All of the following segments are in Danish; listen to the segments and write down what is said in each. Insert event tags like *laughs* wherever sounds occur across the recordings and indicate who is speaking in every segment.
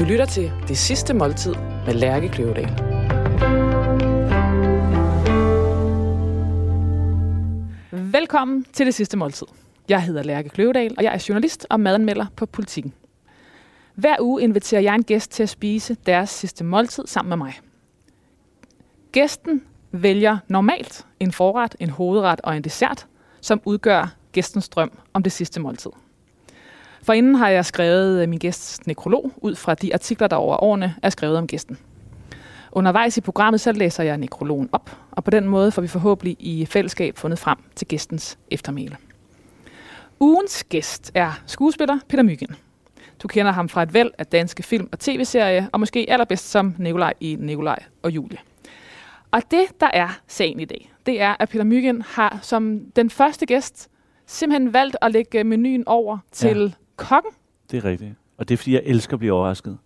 Speaker 1: Du lytter til Det Sidste Måltid med Lærke Kløvedal.
Speaker 2: Velkommen til Det Sidste Måltid. Jeg hedder Lærke Kløvedal, og jeg er journalist og madanmelder på Politiken. Hver uge inviterer jeg en gæst til at spise deres sidste måltid sammen med mig. Gæsten vælger normalt en forret, en hovedret og en dessert, som udgør gæstens drøm om det sidste måltid. For inden har jeg skrevet min gæsts nekrolog ud fra de artikler, der over årene er skrevet om gæsten. Undervejs i programmet så læser jeg nekrologen op, og på den måde får vi forhåbentlig i fællesskab fundet frem til gæstens eftermæle. Ugens gæst er skuespiller Peter Myggen. Du kender ham fra et væld af danske film- og tv-serier, og måske allerbedst som Nikolaj i Nikolaj og Julie. Og det, der er sagen i dag, det er, at Peter Myggen har som den første gæst simpelthen valgt at lægge menuen over til ja. Kokken.
Speaker 3: Det er rigtigt. Og det er, fordi jeg elsker at blive overrasket.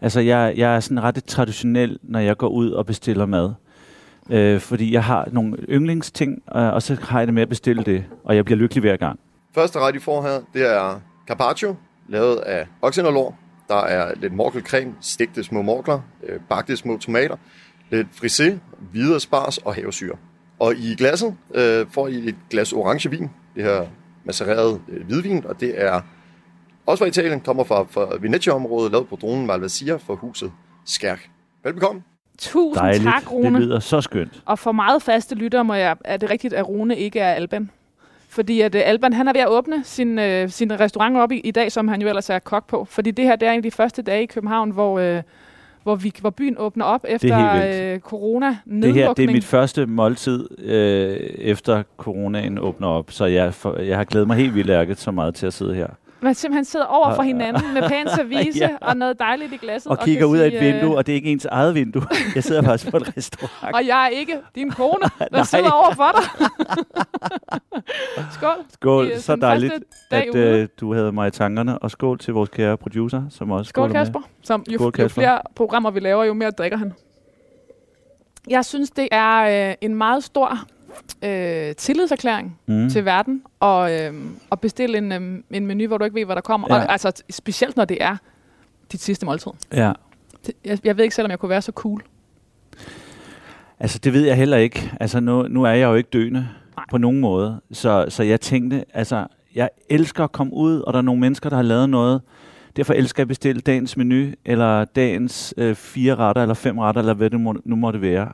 Speaker 3: Altså, jeg, jeg er sådan ret traditionel, når jeg går ud og bestiller mad. Øh, fordi jeg har nogle yndlingsting, øh, og så har jeg det med at bestille det, og jeg bliver lykkelig hver gang.
Speaker 4: Første ret, I får her, det er carpaccio, lavet af oksenderlår. Der er lidt morkelcreme, stegte små morkler, øh, bagte små tomater, lidt frisé, hvide spars og havesyre. Og i glasset øh, får I et glas orange vin, det her macereret øh, hvidvin, og det er også fra Italien, kommer fra, fra Venezia-området, lavet på dronen Malvasia for huset Skærk. Velbekomme.
Speaker 2: Tusind
Speaker 3: Dejligt.
Speaker 2: tak, Rune.
Speaker 3: Det lyder så skønt.
Speaker 2: Og for meget faste lyttere må jeg, er det rigtigt, at Rune ikke er Alban. Fordi at uh, Alban, han er ved at åbne sin, uh, sin restaurant op i, i dag, som han jo ellers er kok på. Fordi det her, det er en af de første dage i København, hvor, uh, hvor, vi, hvor byen åbner op efter uh, corona
Speaker 3: Det her, det er mit første måltid, øh, efter coronaen åbner op. Så jeg, for, jeg har glædet mig helt vildt ærket så meget til at sidde her.
Speaker 2: Man simpelthen sidder over for hinanden med pæn *laughs* service
Speaker 3: Ja.
Speaker 2: og noget dejligt i glasset.
Speaker 3: Og kigger ud af et
Speaker 2: sige, øh,
Speaker 3: vindue, og det er ikke ens eget vindue. *laughs* Jeg sidder faktisk på en restaurant.
Speaker 2: Og jeg er ikke din kone, *laughs* der sidder over for dig. Skål.
Speaker 3: Skål,
Speaker 2: I,
Speaker 3: så dejligt, at øh, du havde mig i tankerne. Og skål til vores kære producer, som også
Speaker 2: Skål,
Speaker 3: skåler med.
Speaker 2: Kasper. Som jo,
Speaker 3: Skål,
Speaker 2: jo
Speaker 3: Kasper.
Speaker 2: flere programmer vi laver, jo mere drikker han. Jeg synes, det er øh, en meget stor øh, tillidserklæring
Speaker 3: Mm.
Speaker 2: til verden og, øh, at bestille en, øh, en menu, hvor du ikke ved, hvad der kommer.
Speaker 3: Ja.
Speaker 2: Og, altså specielt når det er dit sidste måltid.
Speaker 3: Ja,
Speaker 2: Det, jeg, jeg ved ikke selv, om jeg kunne være så cool.
Speaker 3: altså det ved jeg heller ikke. Altså nu, nu er jeg jo ikke døende
Speaker 2: Nej.
Speaker 3: på nogen måde. Så, så jeg tænkte, altså jeg elsker at komme ud, og der er nogle mennesker, der har lavet noget. Derfor elsker jeg at bestille dagens menu, eller dagens øh, fire retter, eller fem retter, eller hvad det må, nu må det være.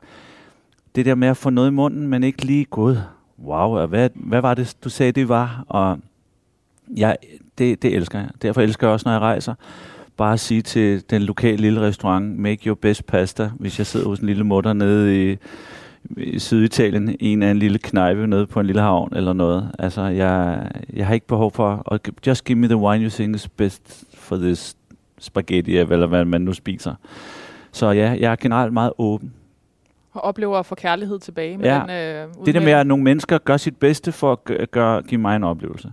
Speaker 3: Det der med at få noget i munden, men ikke lige gud, wow, hvad, hvad var det, du sagde, det var? Og jeg, det, det elsker jeg. Derfor elsker jeg også, når jeg rejser, bare at sige til den lokale lille restaurant, make your best pasta, hvis jeg sidder hos en lille mutter nede i, i Syditalien, i en af en lille knejpe nede på en lille havn eller noget. Altså, jeg, jeg har ikke behov for, at just give me the wine you think is best for this spaghetti, eller hvad man nu spiser. Så ja, jeg er generelt meget åben.
Speaker 2: Og oplever at få kærlighed tilbage.
Speaker 3: Ja.
Speaker 2: den, øh,
Speaker 3: Det der med, at nogle mennesker gør sit bedste for at gø- gøre, give mig en oplevelse.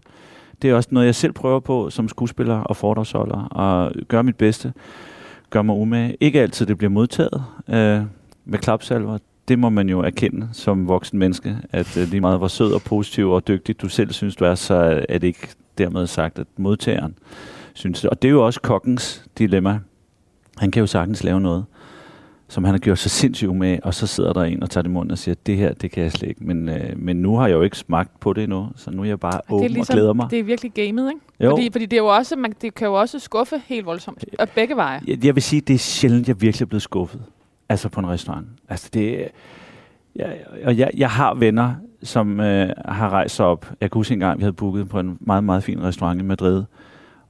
Speaker 3: Det er også noget, jeg selv prøver på som skuespiller og foredragsholder. Og gøre mit bedste. Gør mig umage. Ikke altid det bliver modtaget øh, med klapsalver. Det må man jo erkende som voksen menneske, at øh, lige meget hvor sød og positiv og dygtig du selv synes, du er, så er det ikke dermed sagt, at modtageren synes det. Og det er jo også kokkens dilemma. Han kan jo sagtens lave noget, som han har gjort sig sindssygt med, og så sidder der en og tager det munden og siger, det her, det kan jeg slet ikke. Men, øh, men nu har jeg jo ikke smagt på det endnu, så nu er jeg bare
Speaker 2: er
Speaker 3: åben
Speaker 2: ligesom,
Speaker 3: og glæder mig.
Speaker 2: Det er virkelig gamet, ikke?
Speaker 3: Jo.
Speaker 2: Fordi, fordi det, er jo også, man, det kan jo også skuffe helt voldsomt. Og begge veje.
Speaker 3: Jeg, jeg vil sige, det er sjældent, jeg virkelig er blevet skuffet. Altså på en restaurant. Altså det, jeg, og jeg, jeg har venner, som øh, har rejst sig op. Jeg kan huske en gang, vi havde booket på en meget, meget fin restaurant i Madrid.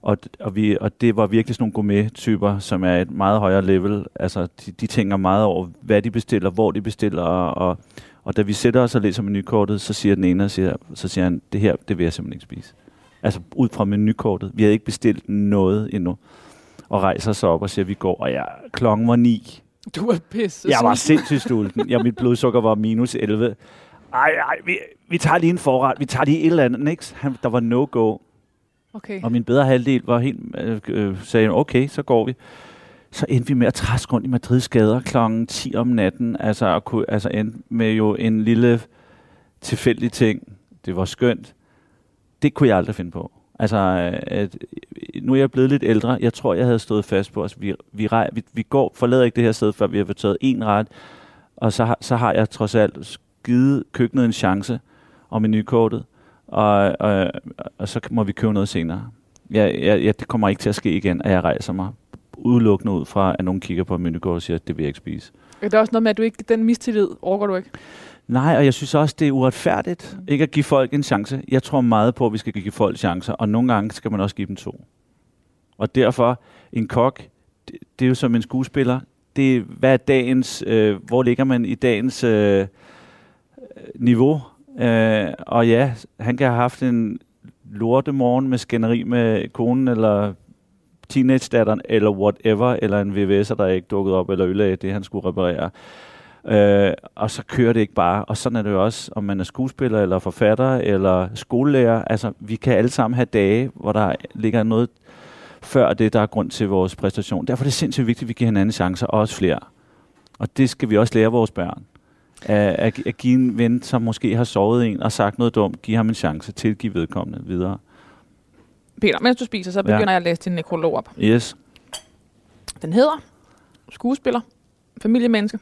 Speaker 3: Og, og, vi, og det var virkelig sådan nogle gourmet-typer, som er et meget højere level. Altså, de, de tænker meget over, hvad de bestiller, hvor de bestiller. Og, og, og da vi sætter os og læser menukortet, så siger den ene, og siger, så siger han, det her, det vil jeg simpelthen ikke spise. Altså ud fra menukortet. Vi havde ikke bestilt noget endnu. Og rejser sig op og siger, vi går, og jeg, klokken var ni.
Speaker 2: Du er pisse.
Speaker 3: Jeg var sindssygt sulten. Ja, mit blodsukker var minus 11. Ej, ej, vi, vi tager lige en forret. Vi tager lige et eller andet. Niks. Han, der var no-go.
Speaker 2: Okay.
Speaker 3: Og min bedre halvdel var helt, øh, øh, sagde, okay, så går vi. Så endte vi med at træske rundt i Madrids gader klokken 10 om natten. Altså, og kunne, altså endte med jo en lille tilfældig ting. Det var skønt. Det kunne jeg aldrig finde på. Altså, øh, at, nu er jeg blevet lidt ældre. Jeg tror, jeg havde stået fast på os. Vi, vi, rej, vi, vi går, forlader ikke det her sted, før vi har fået taget en ret. Og så så har jeg trods alt givet køkkenet en chance og menukortet. Og, og, og så må vi købe noget senere. Jeg, jeg, jeg, det kommer ikke til at ske igen, at jeg rejser mig udelukkende ud fra, at nogen kigger på menukort og siger, at det vil jeg ikke spise.
Speaker 2: Er det også noget med, at du ikke, den mistillid overgår du ikke?
Speaker 3: Nej, og jeg synes også, det er uretfærdigt ikke at give folk en chance. Jeg tror meget på, at vi skal give folk chancer, og nogle gange skal man også give dem to. Og derfor, en kok, det, det er jo som en skuespiller. Det er, hvad er dagens, øh, hvor ligger man i dagens øh, niveau? Øh, og ja, han kan have haft en lorte morgen med skænderi med konen, eller teenage-datteren, eller whatever, eller en VVS'er, der ikke dukket op, eller ødelagde det, han skulle reparere. Øh, og så kører det ikke bare. Og sådan er det jo også, om man er skuespiller, eller forfatter, eller skolelærer. Altså, vi kan alle sammen have dage, hvor der ligger noget før det, der er grund til vores præstation. Derfor er det sindssygt vigtigt, at vi giver hinanden chancer, og også flere. Og det skal vi også lære vores børn. At, at, at give en ven, som måske har sovet en og sagt noget dumt, give ham en chance til at give vedkommende videre.
Speaker 2: Peter, mens du spiser, så begynder ja. jeg at læse din nekrolog op.
Speaker 3: Yes.
Speaker 2: Den hedder Skuespiller, Familiemenneske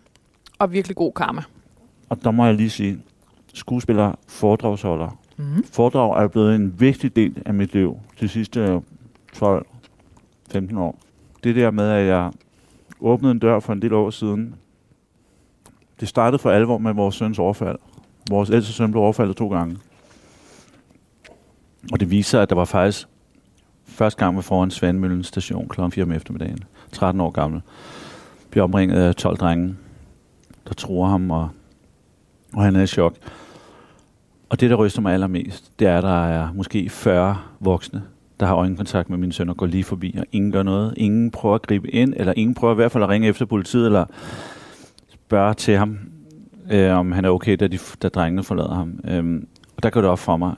Speaker 2: og virkelig god karma.
Speaker 3: Og der må jeg lige sige, skuespiller, foredragsholder.
Speaker 2: Mm-hmm.
Speaker 3: Foredrag er blevet en vigtig del af mit liv de sidste 12-15 år. Det der med, at jeg åbnede en dør for en del år siden, det startede for alvor med vores søns overfald. Vores ældste søn blev overfaldet to gange. Og det viser, at der var faktisk første gang var foran Svandmøllen station kl. 4 om eftermiddagen. 13 år gammel. Bliver omringet af 12 drenge, der tror ham, og, og han er i chok. Og det, der ryster mig allermest, det er, at der er måske 40 voksne, der har øjenkontakt med min søn og går lige forbi, og ingen gør noget. Ingen prøver at gribe ind, eller ingen prøver i hvert fald at ringe efter politiet, eller spørge til ham, øh, om han er okay, da, de, da drengene forlader ham. Øhm, og der går det op for mig,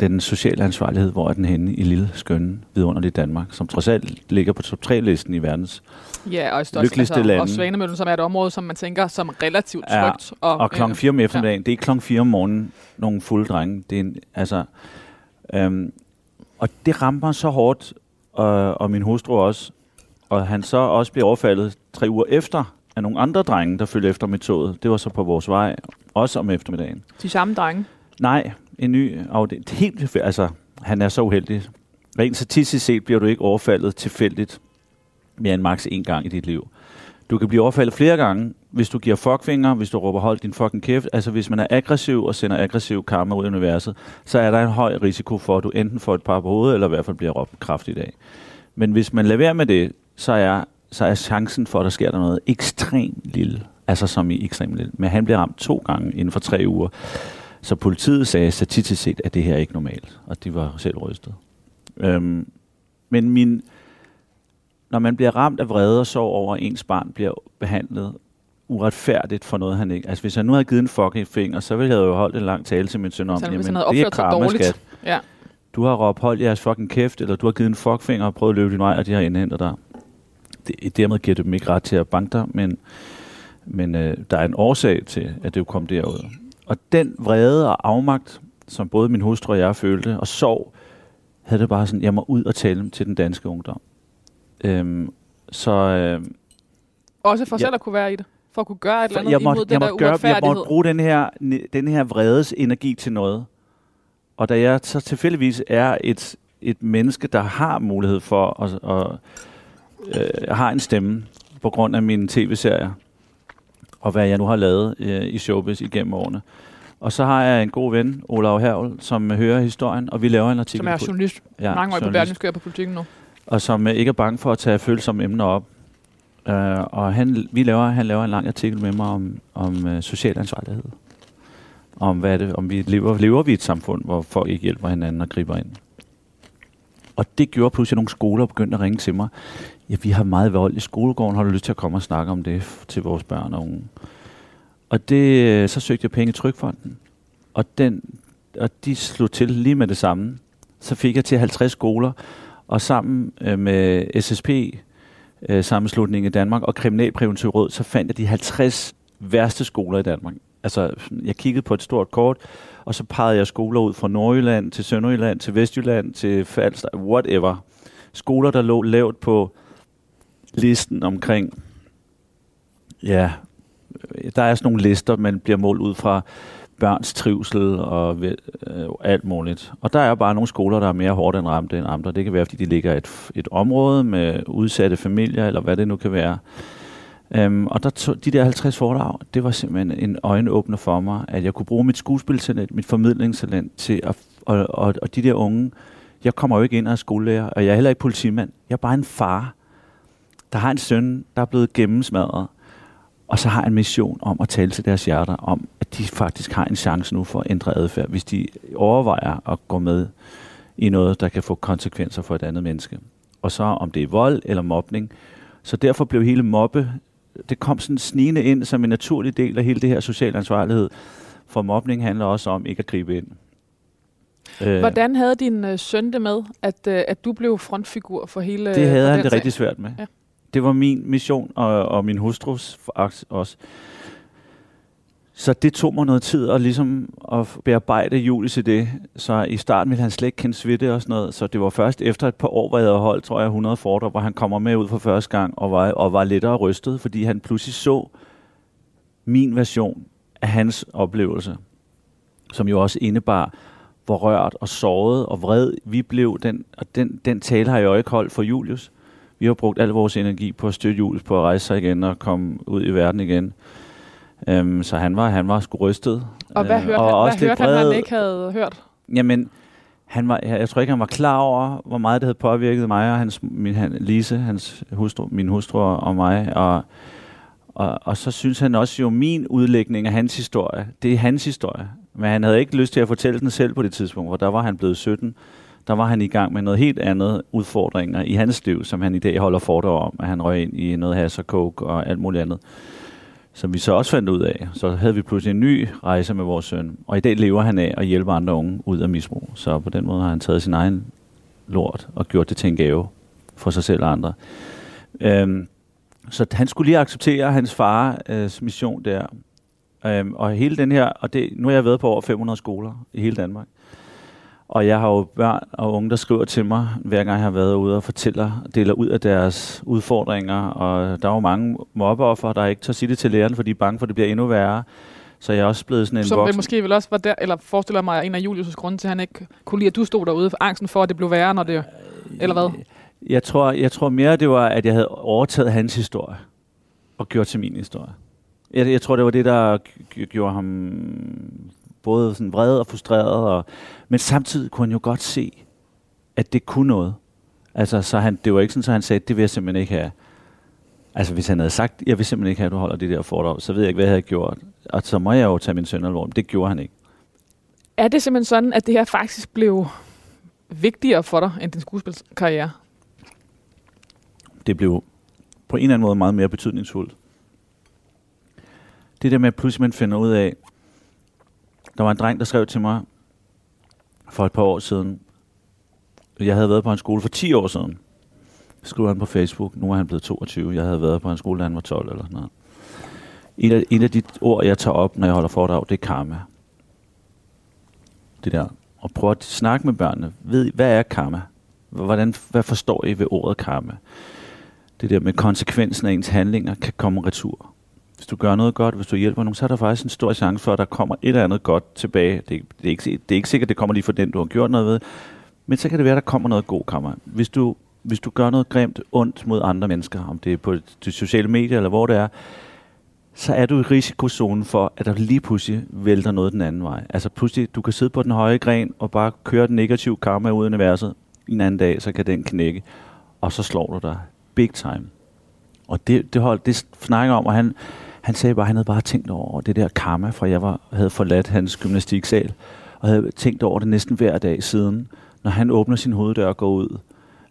Speaker 3: den sociale ansvarlighed, hvor er den henne i lille, skønne, vidunderlige Danmark, som trods alt ligger på top 3-listen i verdens
Speaker 2: Ja, og, størst,
Speaker 3: lykkeligste
Speaker 2: altså,
Speaker 3: lande.
Speaker 2: og Svanemøllen, som er et område, som man tænker som relativt
Speaker 3: Ja,
Speaker 2: trygt. og,
Speaker 3: Og klokken 4 om
Speaker 2: øh,
Speaker 3: eftermiddagen, ja. det er klokken 4 om morgenen, nogle fulde drenge. Det er en, altså, øhm, og det rammer så hårdt, og, og min hustru også. Og han så også bliver overfaldet tre uger efter af nogle andre drenge, der følger efter med toget. Det var så på vores vej, også om eftermiddagen.
Speaker 2: De samme drenge.
Speaker 3: Nej, en ny afdeling. Helt tilfældigt. Altså, han er så uheldig. Rent statistisk set bliver du ikke overfaldet tilfældigt mere end maks én gang i dit liv. Du kan blive overfaldet flere gange, hvis du giver fuckfinger, hvis du råber hold din fucking kæft. Altså hvis man er aggressiv og sender aggressiv karma ud i universet, så er der en høj risiko for, at du enten får et par på hovedet, eller i hvert fald bliver råbt kraftigt af. Men hvis man lader være med det, så er, så er chancen for, at der sker der noget ekstremt lille. Altså som i ekstremt lille. Men han bliver ramt to gange inden for tre uger. Så politiet sagde statistisk set, at det her er ikke normalt. Og de var selv rystet. Øhm, men min, når man bliver ramt af vrede og sorg over, at ens barn bliver behandlet uretfærdigt for noget, han ikke... Altså, hvis jeg nu havde givet en fucking finger, så ville jeg jo holdt en lang tale til min søn om,
Speaker 2: hvis
Speaker 3: jamen, det er karma, skat.
Speaker 2: Ja.
Speaker 3: Du har råbt hold jeres fucking kæft, eller du har givet en fuckfinger og prøvet at løbe din vej, og de har indhentet dig. Det, dermed giver det dem ikke ret til at banke dig, men, men øh, der er en årsag til, at det jo kom derud. Og den vrede og afmagt, som både min hustru og jeg følte, og sorg, havde det bare sådan, jeg må ud og tale til den danske ungdom. Øhm, så øh,
Speaker 2: Også for
Speaker 3: Ja.
Speaker 2: selv at kunne være i det. For at kunne gøre et eller andet
Speaker 3: jeg
Speaker 2: imod
Speaker 3: måtte,
Speaker 2: den
Speaker 3: jeg,
Speaker 2: der
Speaker 3: måtte gøre, jeg måtte bruge den her, den her vredes energi til noget. Og da jeg så tilfældigvis er et, et menneske, der har mulighed for at, at øh, har en stemme på grund af mine tv-serier, og hvad jeg nu har lavet øh, i showbiz igennem årene. Og så har jeg en god ven, Olav Hervel, som hører historien, og vi laver en artikel.
Speaker 2: Som er journalist. Ja, mange år på Berlingske på politikken nu.
Speaker 3: og som øh, ikke er bange for at tage følsomme emner op. Uh, og han, vi laver, han laver en lang artikel med mig om, om uh, social ansvarlighed. Om, hvad det, om vi lever, lever vi i et samfund, hvor folk ikke hjælper hinanden og griber ind. Og det gjorde pludselig, at nogle skoler begyndte at ringe til mig. Ja, vi har meget vold i skolegården. Har du lyst til at komme og snakke om det f- til vores børn og unge? Og det, øh, så søgte jeg penge i Trykfonden. Og, den, og de slog til lige med det samme. Så fik jeg til 50 skoler, og sammen øh, med SSP, øh, sammenslutningen i Danmark, og Kriminalpræventiv Råd, så fandt jeg de 50 værste skoler i Danmark. Altså, jeg kiggede på et stort kort, og så pegede jeg skoler ud fra Nordjylland til Sønderjylland til Vestjylland til Falster, whatever. skoler, der lå lavt på listen omkring, ja, øh, der er sådan nogle lister, man bliver målt ud fra børns trivsel og øh, alt muligt. Og der er bare nogle skoler, der er mere hårdt end ramte end andre. Det kan være, fordi de ligger i et, et område med udsatte familier, eller hvad det nu kan være. Um, og der tog, de der 50 foredrag, det var simpelthen en øjenåbner for mig, at jeg kunne bruge mit skuespiltalent, mit formidlingstalent til at, og, og, og de der unge, jeg kommer jo ikke ind af skolelærer, og jeg er heller ikke politimand. Jeg er bare en far, der har en søn, der er blevet gennemsmadret, og så har en mission om at tale til deres hjerter, om at de faktisk har en chance nu for at ændre adfærd, hvis de overvejer at gå med i noget, der kan få konsekvenser for et andet menneske. Og så om det er vold eller mobning. Så derfor blev hele mobbe, det kom sådan snigende ind som en naturlig del af hele det her social ansvarlighed. For mobning handler også om ikke at gribe ind.
Speaker 2: Øh. Hvordan havde din øh, søn det med, at, øh, at du blev frontfigur for hele
Speaker 3: Det havde han det rigtig svært med. Ja. Det var min mission, og, og min hustrus også. Så det tog mig noget tid at, ligesom at bearbejde Julius i det. Så i starten ville han slet ikke kende Svitte og sådan noget. Så det var først efter et par år, hvor jeg havde holdt, tror jeg, 100 foredrag, hvor han kommer med ud for første gang og var, og var lettere rystet, fordi han pludselig så min version af hans oplevelse, som jo også indebar, hvor rørt og såret og vred vi blev. Den, og den, den tale har jeg jo ikke holdt for Julius. Vi har brugt al vores energi på at støtte Julius på at rejse sig igen og komme ud i verden igen. Um, så han var, han var sgu rystet.
Speaker 2: Og hvad hørte, og han, også hvad hørte han, han ikke havde hørt?
Speaker 3: Jamen, han var, jeg, jeg tror ikke, han var klar over, hvor meget det havde påvirket mig og hans, min, han, Lise, hans hustru, min hustru og mig. Og, og, og så synes han også jo, min udlægning af hans historie, det er hans historie. Men han havde ikke lyst til at fortælle den selv på det tidspunkt, hvor der var han blevet 17. Der var han i gang med noget helt andet udfordringer i hans liv, som han i dag holder foredrag om, at han røg ind i noget has og coke og alt muligt andet. Som vi så også fandt ud af. Så havde vi pludselig en ny rejse med vores søn. Og i dag lever han af at hjælpe andre unge ud af misbrug. Så på den måde har han taget sin egen lort og gjort det til en gave for sig selv og andre. Øhm, så han skulle lige acceptere hans fars øh, mission der. Øhm, og hele den her, og det, nu har jeg været på over 500 skoler i hele Danmark. Og jeg har jo børn og unge, der skriver til mig, hver gang jeg har været ude og fortæller, deler ud af deres udfordringer. Og der er jo mange mobbeoffer, der ikke tør sige det til læreren, fordi de er bange for, at det bliver endnu værre. Så jeg er også blevet sådan en
Speaker 2: Som
Speaker 3: voksen.
Speaker 2: måske vel også var der, eller forestiller mig en af Julius' grunde til, at han ikke kunne lide, at du stod derude for angsten for, at det blev værre, når det... Eller hvad?
Speaker 3: Jeg tror, jeg tror mere, det var, at jeg havde overtaget hans historie og gjort til min historie. Jeg, jeg tror, det var det, der gjorde ham både sådan vred og frustreret, og, men samtidig kunne han jo godt se, at det kunne noget. Altså, så han, det var ikke sådan, at han sagde, det vil jeg simpelthen ikke have. Altså, hvis han havde sagt, jeg vil simpelthen ikke have, at du holder det der foredrag, så ved jeg ikke, hvad jeg havde gjort. Og så må jeg jo tage min søn alvorligt. Det gjorde han ikke.
Speaker 2: Er det simpelthen sådan, at det her faktisk blev vigtigere for dig, end din skuespilskarriere?
Speaker 3: Det blev på en eller anden måde meget mere betydningsfuldt. Det der med, at pludselig man finder ud af, der var en dreng, der skrev til mig for et par år siden. Jeg havde været på en skole for 10 år siden. Skrev han på Facebook. Nu er han blevet 22. Jeg havde været på en skole, da han var 12 eller sådan noget. En af, en af de ord, jeg tager op, når jeg holder foredrag, det er karma. Det der. Og prøv at snakke med børnene. Ved, hvad er karma? Hvordan, hvad forstår I ved ordet karma? Det der med konsekvensen af ens handlinger kan komme retur. Hvis du gør noget godt, hvis du hjælper nogen, så er der faktisk en stor chance for, at der kommer et eller andet godt tilbage. Det, det, er, ikke, det er ikke sikkert, at det kommer lige for den, du har gjort noget ved. Men så kan det være, at der kommer noget god kammer. Hvis du, hvis du gør noget grimt, ondt mod andre mennesker, om det er på de sociale medier eller hvor det er, så er du i risikozonen for, at der lige pludselig vælter noget den anden vej. Altså pludselig, du kan sidde på den høje gren og bare køre den negative karma ud i universet. En anden dag, så kan den knække, og så slår du dig big time. Og det, det, hold, det snakker om, og han, han sagde bare, at han havde bare tænkt over det der karma, fra jeg var, havde forladt hans gymnastiksal, og havde tænkt over det næsten hver dag siden, når han åbner sin hoveddør og går ud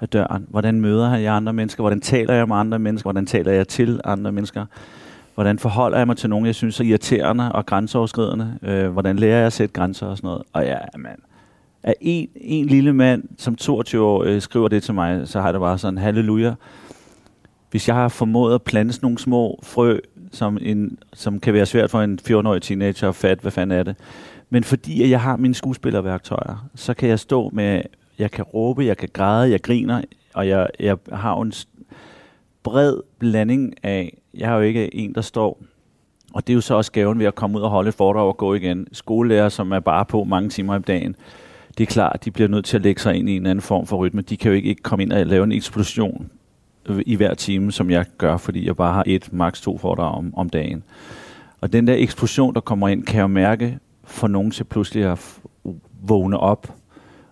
Speaker 3: af døren. Hvordan møder jeg andre mennesker? Hvordan taler jeg med andre mennesker? Hvordan taler jeg til andre mennesker? Hvordan forholder jeg mig til nogen, jeg synes er irriterende og grænseoverskridende? Øh, hvordan lærer jeg at sætte grænser og sådan noget? Og ja, man, At en, en lille mand, som 22 år, øh, skriver det til mig, så har det bare sådan, halleluja. Hvis jeg har formået at plante nogle små frø som, en, som kan være svært for en 14-årig teenager at fatte, hvad fanden er det. Men fordi at jeg har mine skuespillerværktøjer, så kan jeg stå med, jeg kan råbe, jeg kan græde, jeg griner, og jeg, jeg har en bred blanding af, jeg har jo ikke en, der står, og det er jo så også gaven ved at komme ud og holde et foredrag og gå igen. Skolelærer, som er bare på mange timer om dagen, det er klart, de bliver nødt til at lægge sig ind i en anden form for rytme. De kan jo ikke, ikke komme ind og lave en eksplosion i hver time, som jeg gør, fordi jeg bare har et, maks to foredrag om, om dagen. Og den der eksplosion, der kommer ind, kan jeg mærke for nogen til pludselig at vågne op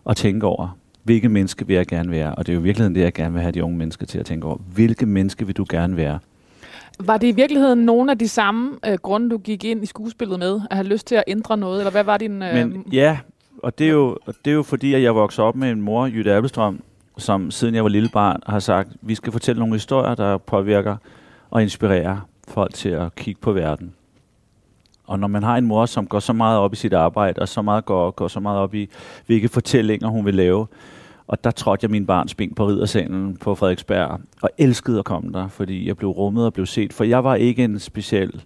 Speaker 3: og tænke over, hvilke menneske vil jeg gerne være? Og det er jo i virkeligheden det, jeg gerne vil have de unge mennesker til at tænke over. Hvilke menneske vil du gerne være?
Speaker 2: Var det i virkeligheden nogle af de samme øh, grunde, du gik ind i skuespillet med? At have lyst til at ændre noget? Eller hvad var din... Øh,
Speaker 3: Men ja, og det er jo, og det er jo fordi, at jeg voksede op med en mor, Jytte Appelstrøm, som siden jeg var lille barn har sagt, vi skal fortælle nogle historier, der påvirker og inspirerer folk til at kigge på verden. Og når man har en mor, som går så meget op i sit arbejde, og så meget går, går så meget op i, hvilke fortællinger hun vil lave, og der trådte jeg min barns ben på riddersalen på Frederiksberg, og elskede at komme der, fordi jeg blev rummet og blev set. For jeg var ikke en speciel,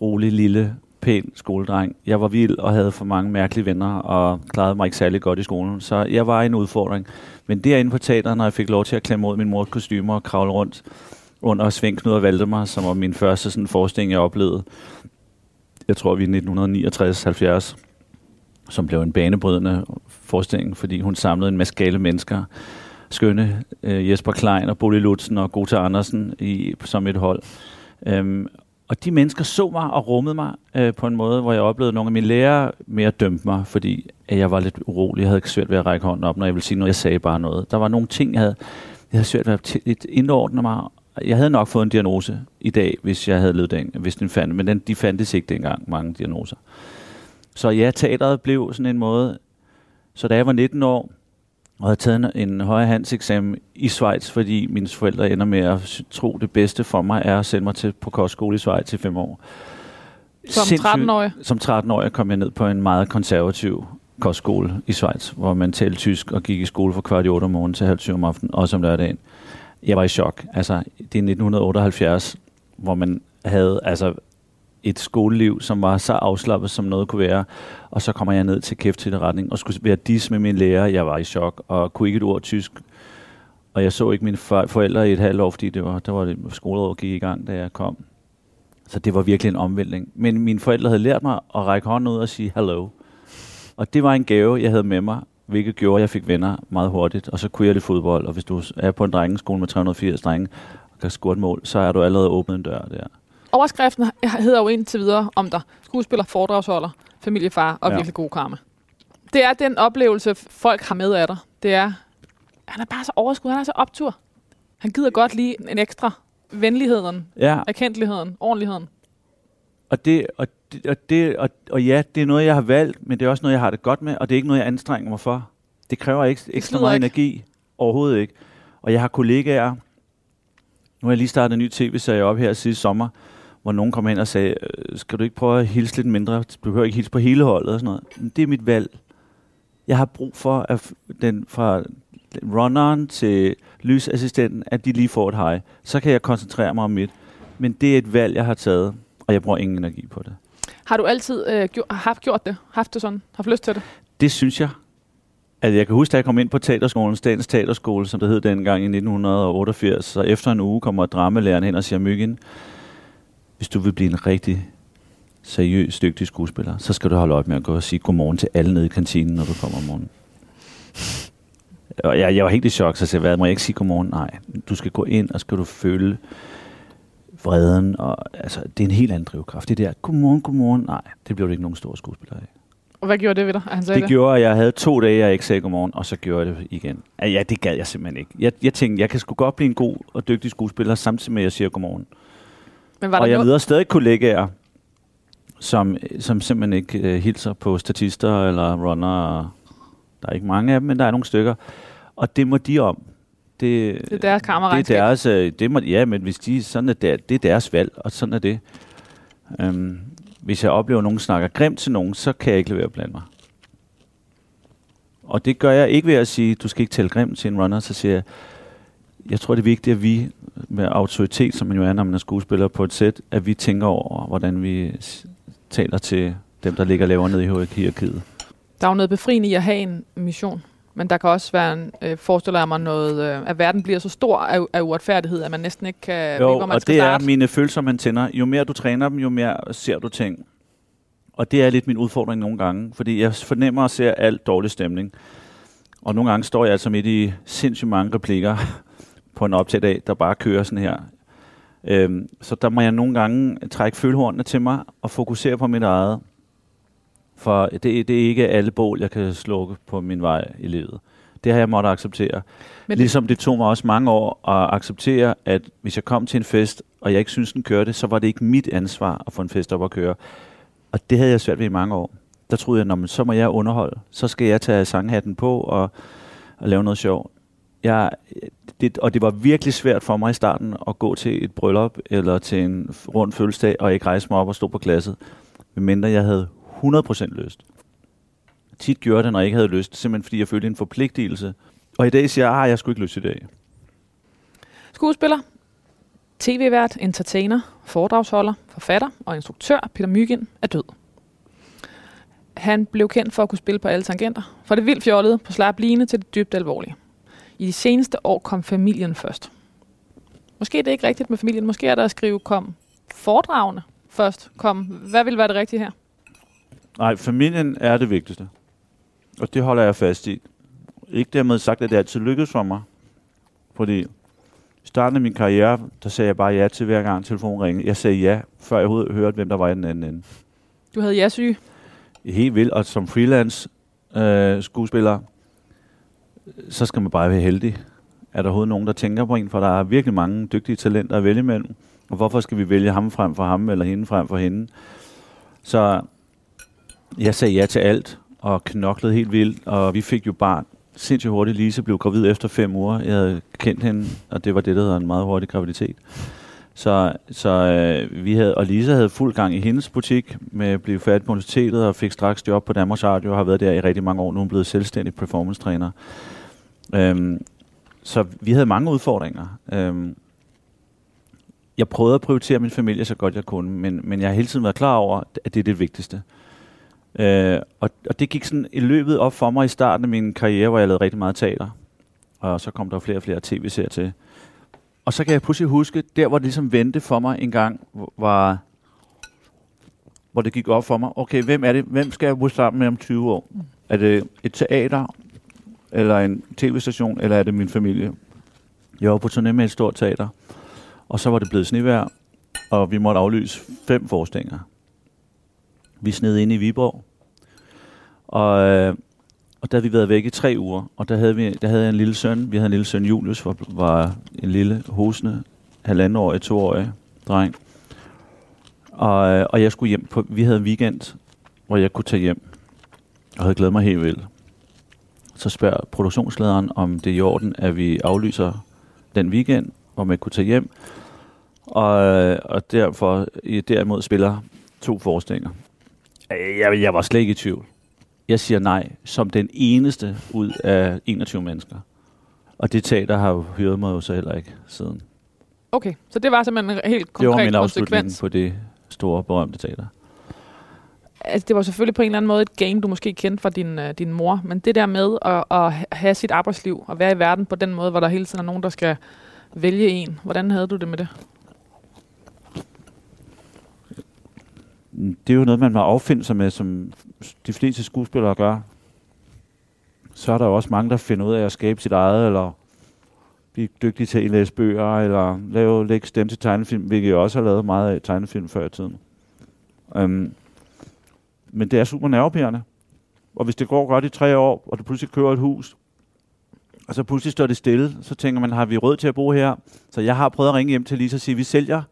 Speaker 3: rolig, lille, pæn skoledreng. Jeg var vild og havde for mange mærkelige venner, og klarede mig ikke særlig godt i skolen. Så jeg var en udfordring. Men derinde på teateret, når jeg fik lov til at klemme ud min mors kostymer og kravle rundt under Svend Knud og Valdemar, som var min første sådan, forestilling, jeg oplevede, jeg tror, vi er 1969-70, som blev en banebrydende forestilling, fordi hun samlede en masse gale mennesker. Skønne øh, Jesper Klein og Bolle Lutzen og Gota Andersen i, som et hold. Øhm, og de mennesker så mig og rummede mig øh, på en måde, hvor jeg oplevede, at nogle af mine lærere mere dømte mig, fordi at jeg var lidt urolig. Jeg havde ikke svært ved at række hånden op, når jeg ville sige noget. Jeg sagde bare noget. Der var nogle ting, jeg havde, jeg havde svært ved at t- indordne mig. Jeg havde nok fået en diagnose i dag, hvis jeg havde levet den, hvis den fandt, men den, de fandtes ikke dengang, mange diagnoser. Så ja, teateret blev sådan en måde. Så da jeg var 19 år, og havde taget en, en højere handelseksamen i Schweiz, fordi mine forældre ender med at tro, det bedste for mig er at sende mig til på kostskole i Schweiz i fem år.
Speaker 2: som
Speaker 3: Sindssygt-
Speaker 2: 13-årig?
Speaker 3: Som 13-årig kom jeg ned på en meget konservativ kostskole i Schweiz, hvor man talte tysk og gik i skole fra kvart i otte om morgenen til halv syv om aftenen, også om lørdagen. Jeg var i chok. Altså, det er 1978, hvor man havde altså et skoleliv, som var så afslappet, som noget kunne være. Og så kommer jeg ned til kæft til retning og skulle være dis med min lærer. Jeg var i chok og kunne ikke et ord tysk. Og jeg så ikke mine for- forældre i et halvt år, fordi det var, der var det skoleåret gik i gang, da jeg kom. Så det var virkelig en omvæltning. Men mine forældre havde lært mig at række hånden ud og sige hello. Og det var en gave, jeg havde med mig, hvilket gjorde, at jeg fik venner meget hurtigt. Og så kunne jeg lidt fodbold. Og hvis du er på en drengeskole med 380 drenge og kan score et mål, så er du allerede åbnet en dør der.
Speaker 2: Overskriften hedder jo indtil videre om dig. Skuespiller, foredragsholder, familiefar og
Speaker 3: Ja.
Speaker 2: virkelig god karma. Det er den oplevelse, folk har med af dig. Det er, han er bare så overskud, han er så optur. Han gider godt lige en ekstra venligheden,
Speaker 3: Ja,
Speaker 2: erkendeligheden, ordentligheden.
Speaker 3: og det, og, det, og, det, og, og ja, det er noget, jeg har valgt, men det er også noget, jeg har det godt med, og det er ikke noget, jeg anstrenger mig for. Det kræver ikke ekstra meget
Speaker 2: ikke.
Speaker 3: energi. Overhovedet ikke. Og jeg har kollegaer, nu har jeg lige startet en ny tv-serie op her sidste sommer, hvor nogen kom hen og sagde, "Øh, skal du ikke prøve at hilse lidt mindre? Du behøver ikke hilse på hele holdet og sådan noget. Men det er mit valg. Jeg har brug for, at den fra runneren til lysassistenten, at de lige får et hej. Så kan jeg koncentrere mig om mit. Men det er et valg, jeg har taget, og jeg bruger ingen energi på det.
Speaker 2: Har du altid øh, gjort, haft gjort det? Haft det sådan? Haft lyst til det?
Speaker 3: Det synes jeg. Altså, jeg kan huske, da jeg kom ind på teaterskolen, Statens Teaterskole, som det hed dengang i 1988, så efter en uge kommer dramalæreren hen og siger, Myggen, hvis du vil blive en rigtig seriøs, dygtig skuespiller, så skal du holde op med at gå og sige godmorgen til alle nede i kantinen, når du kommer om morgenen. Og jeg, jeg var helt i chok, så jeg sagde, hvad, må jeg ikke sige godmorgen? Nej, du skal gå ind, og skal du føle vreden, og altså, det er en helt anden drivkraft. Det der, godmorgen, godmorgen, nej, det blev det ikke nogen store skuespiller af.
Speaker 2: Og hvad gjorde det ved dig, han sagde
Speaker 3: Det
Speaker 2: det?
Speaker 3: gjorde, at jeg havde to dage, jeg ikke sagde godmorgen, og så gjorde jeg det igen. Ja, det gad jeg simpelthen ikke. Jeg, jeg tænkte, jeg kan sgu godt blive en god og dygtig skuespiller, samtidig med, at jeg siger godmorgen.
Speaker 2: Men var
Speaker 3: og
Speaker 2: der
Speaker 3: jeg
Speaker 2: noget,
Speaker 3: møder stadig kollegaer, som, som simpelthen ikke uh, hilser på statister eller runner. Der er ikke mange af dem, men der er nogle stykker. Og det må de om. Det,
Speaker 2: det er deres kammerregnskab?
Speaker 3: det er deres, øh, det må, ja, men hvis de, sådan er det, det er deres valg, og sådan er det. Um, hvis jeg oplever, at nogen snakker grimt til nogen, så kan jeg ikke lade være at blande mig. Og det gør jeg ikke ved at sige, du skal ikke tælle grimt til en runner, så siger jeg, jeg tror, det er vigtigt, at vi med autoritet, som man jo er, når man er skuespiller på et sæt, at vi tænker over, hvordan vi taler til dem, der ligger lavere nede i hierarkiet.
Speaker 2: Der er jo noget befriende i at have en mission. Men der kan også være, en, øh, forestiller jeg mig, noget, øh, at verden bliver så stor af, af uretfærdighed, at man næsten ikke kan
Speaker 3: Jo,
Speaker 2: vide, hvor man
Speaker 3: og
Speaker 2: skal
Speaker 3: det
Speaker 2: starte.
Speaker 3: er mine følelser, man tænder. Jo mere du træner dem, jo mere ser du ting. Og det er lidt min udfordring nogle gange, fordi jeg fornemmer og ser alt dårlig stemning. Og nogle gange står jeg altså midt i sindssygt mange replikker på en optagedag, der bare kører sådan her. Øhm, så der må jeg nogle gange trække følehornene til mig og fokusere på mit eget. For det, det er ikke alle bål, jeg kan slukke på min vej i livet. Det har jeg måttet acceptere.
Speaker 2: Men-
Speaker 3: ligesom det tog mig også mange år at acceptere, at hvis jeg kom til en fest, og jeg ikke synes den kørte, så var det ikke mit ansvar at få en fest op at køre. Og det havde jeg svært ved i mange år. Der troede jeg, "Nå, men så må jeg underholde. Så skal jeg tage sanghatten på og, og lave noget sjov. Jeg, det, og det var virkelig svært for mig i starten at gå til et bryllup eller til en rund fødselsdag og ikke rejse mig op og stå på klasset, medmindre jeg havde 100% lyst. Tit gjorde det, når jeg ikke havde lyst, simpelthen fordi jeg følte en forpligtelse. Og i dag siger jeg, at jeg skulle ikke lyst i dag.
Speaker 2: Skuespiller, tv-vært, entertainer, foredragsholder, forfatter og instruktør Peter Mygind er død. Han blev kendt for at kunne spille på alle tangenter, fra det vildt fjollede på slap line til det dybt alvorlige. I de seneste år kom familien først. Måske er det ikke rigtigt med familien. Måske er der at skrive kom foredragende først. Kom, hvad vil være det rigtige her?
Speaker 3: Nej, familien er det vigtigste. Og det holder jeg fast i. Ikke dermed sagt, at det altid lykkedes for mig. Fordi i starten af min karriere, der sagde jeg bare ja til hver gang telefonen ringede. Jeg sagde ja, før jeg overhovedet hørte, hvem der var i den anden ende.
Speaker 2: Du havde ja-syge.
Speaker 3: Helt vildt. Og som freelance øh, skuespiller, så skal man bare være heldig. Er der overhovedet nogen, der tænker på en? For der er virkelig mange dygtige talenter at vælge imellem. Og hvorfor skal vi vælge ham frem for ham, eller hende frem for hende? Så jeg sagde ja til alt, og knoklede helt vildt. Og vi fik jo barn sindssygt hurtigt. Lise blev gravid efter fem uger. Jeg havde kendt hende, og det var det, der hedder en meget hurtig graviditet. Så, så øh, vi havde, og Lisa havde fuld gang i hendes butik med at blive færdig på universitetet og fik straks job på Danmarks Radio og har været der i rigtig mange år. Nu er hun blevet selvstændig performance-træner. Øhm, så vi havde mange udfordringer. Øhm, jeg prøvede at prioritere min familie så godt jeg kunne, men, men jeg har hele tiden været klar over, at det er det vigtigste. Øh, og, og det gik sådan i løbet op for mig i starten af min karriere, hvor jeg lavede rigtig meget teater. Og så kom der flere og flere tv-serier til. Og så kan jeg pludselig huske, der hvor det ligesom vendte for mig en gang, var, hvor det gik op for mig, okay, hvem er det, hvem skal jeg bo sammen med om 20 år? Er det et teater, eller en tv-station, eller er det min familie? Jeg var på turné med et stort teater, og så var det blevet snevejr, og vi måtte aflyse fem forestillinger. Vi sned ind i Viborg, og, øh, og der havde vi været væk i tre uger, og der havde, vi, der havde jeg en lille søn. Vi havde en lille søn, Julius, var, var en lille hosende, halvandenårig, toårig dreng. Og, øh, og jeg skulle hjem på, vi havde en weekend, hvor jeg kunne tage hjem, og havde glædet mig helt vildt. Så spørger produktionslederen, om det er i orden, at vi aflyser den weekend, hvor man kunne tage hjem, og, og derfor derimod spiller to forestillinger. Øh, Jeg, jeg var slet ikke i tvivl. Jeg siger nej, som den eneste ud af 21 mennesker. Og det teater har jo hyret mig jo så heller ikke siden.
Speaker 2: Okay, så det var simpelthen en helt
Speaker 3: Det var
Speaker 2: konkret
Speaker 3: min afslutning
Speaker 2: konsekvens.
Speaker 3: på det store, berømte teater.
Speaker 2: Altså, det var selvfølgelig på en eller anden måde et game, du måske kendte fra din, øh, din mor, men det der med at, at have sit arbejdsliv og være i verden på den måde, hvor der hele tiden er nogen, der skal vælge en. Hvordan havde du det med det?
Speaker 3: Det er jo noget, man må affinde sig med, som de fleste skuespillere gør. Så er der jo også mange, der finder ud af at skabe sit eget, eller blive dygtige til at læse bøger, eller lave, lægge stemme til tegnefilm, hvilket jeg også har lavet meget af tegnefilm før i tiden. Um, men det er super nervepirrende. Og hvis det går godt i tre år, og du pludselig kører et hus, og så pludselig står det stille, så tænker man, har vi råd til at bo her? Så jeg har prøvet at ringe hjem til Lisa og sige, vi sælger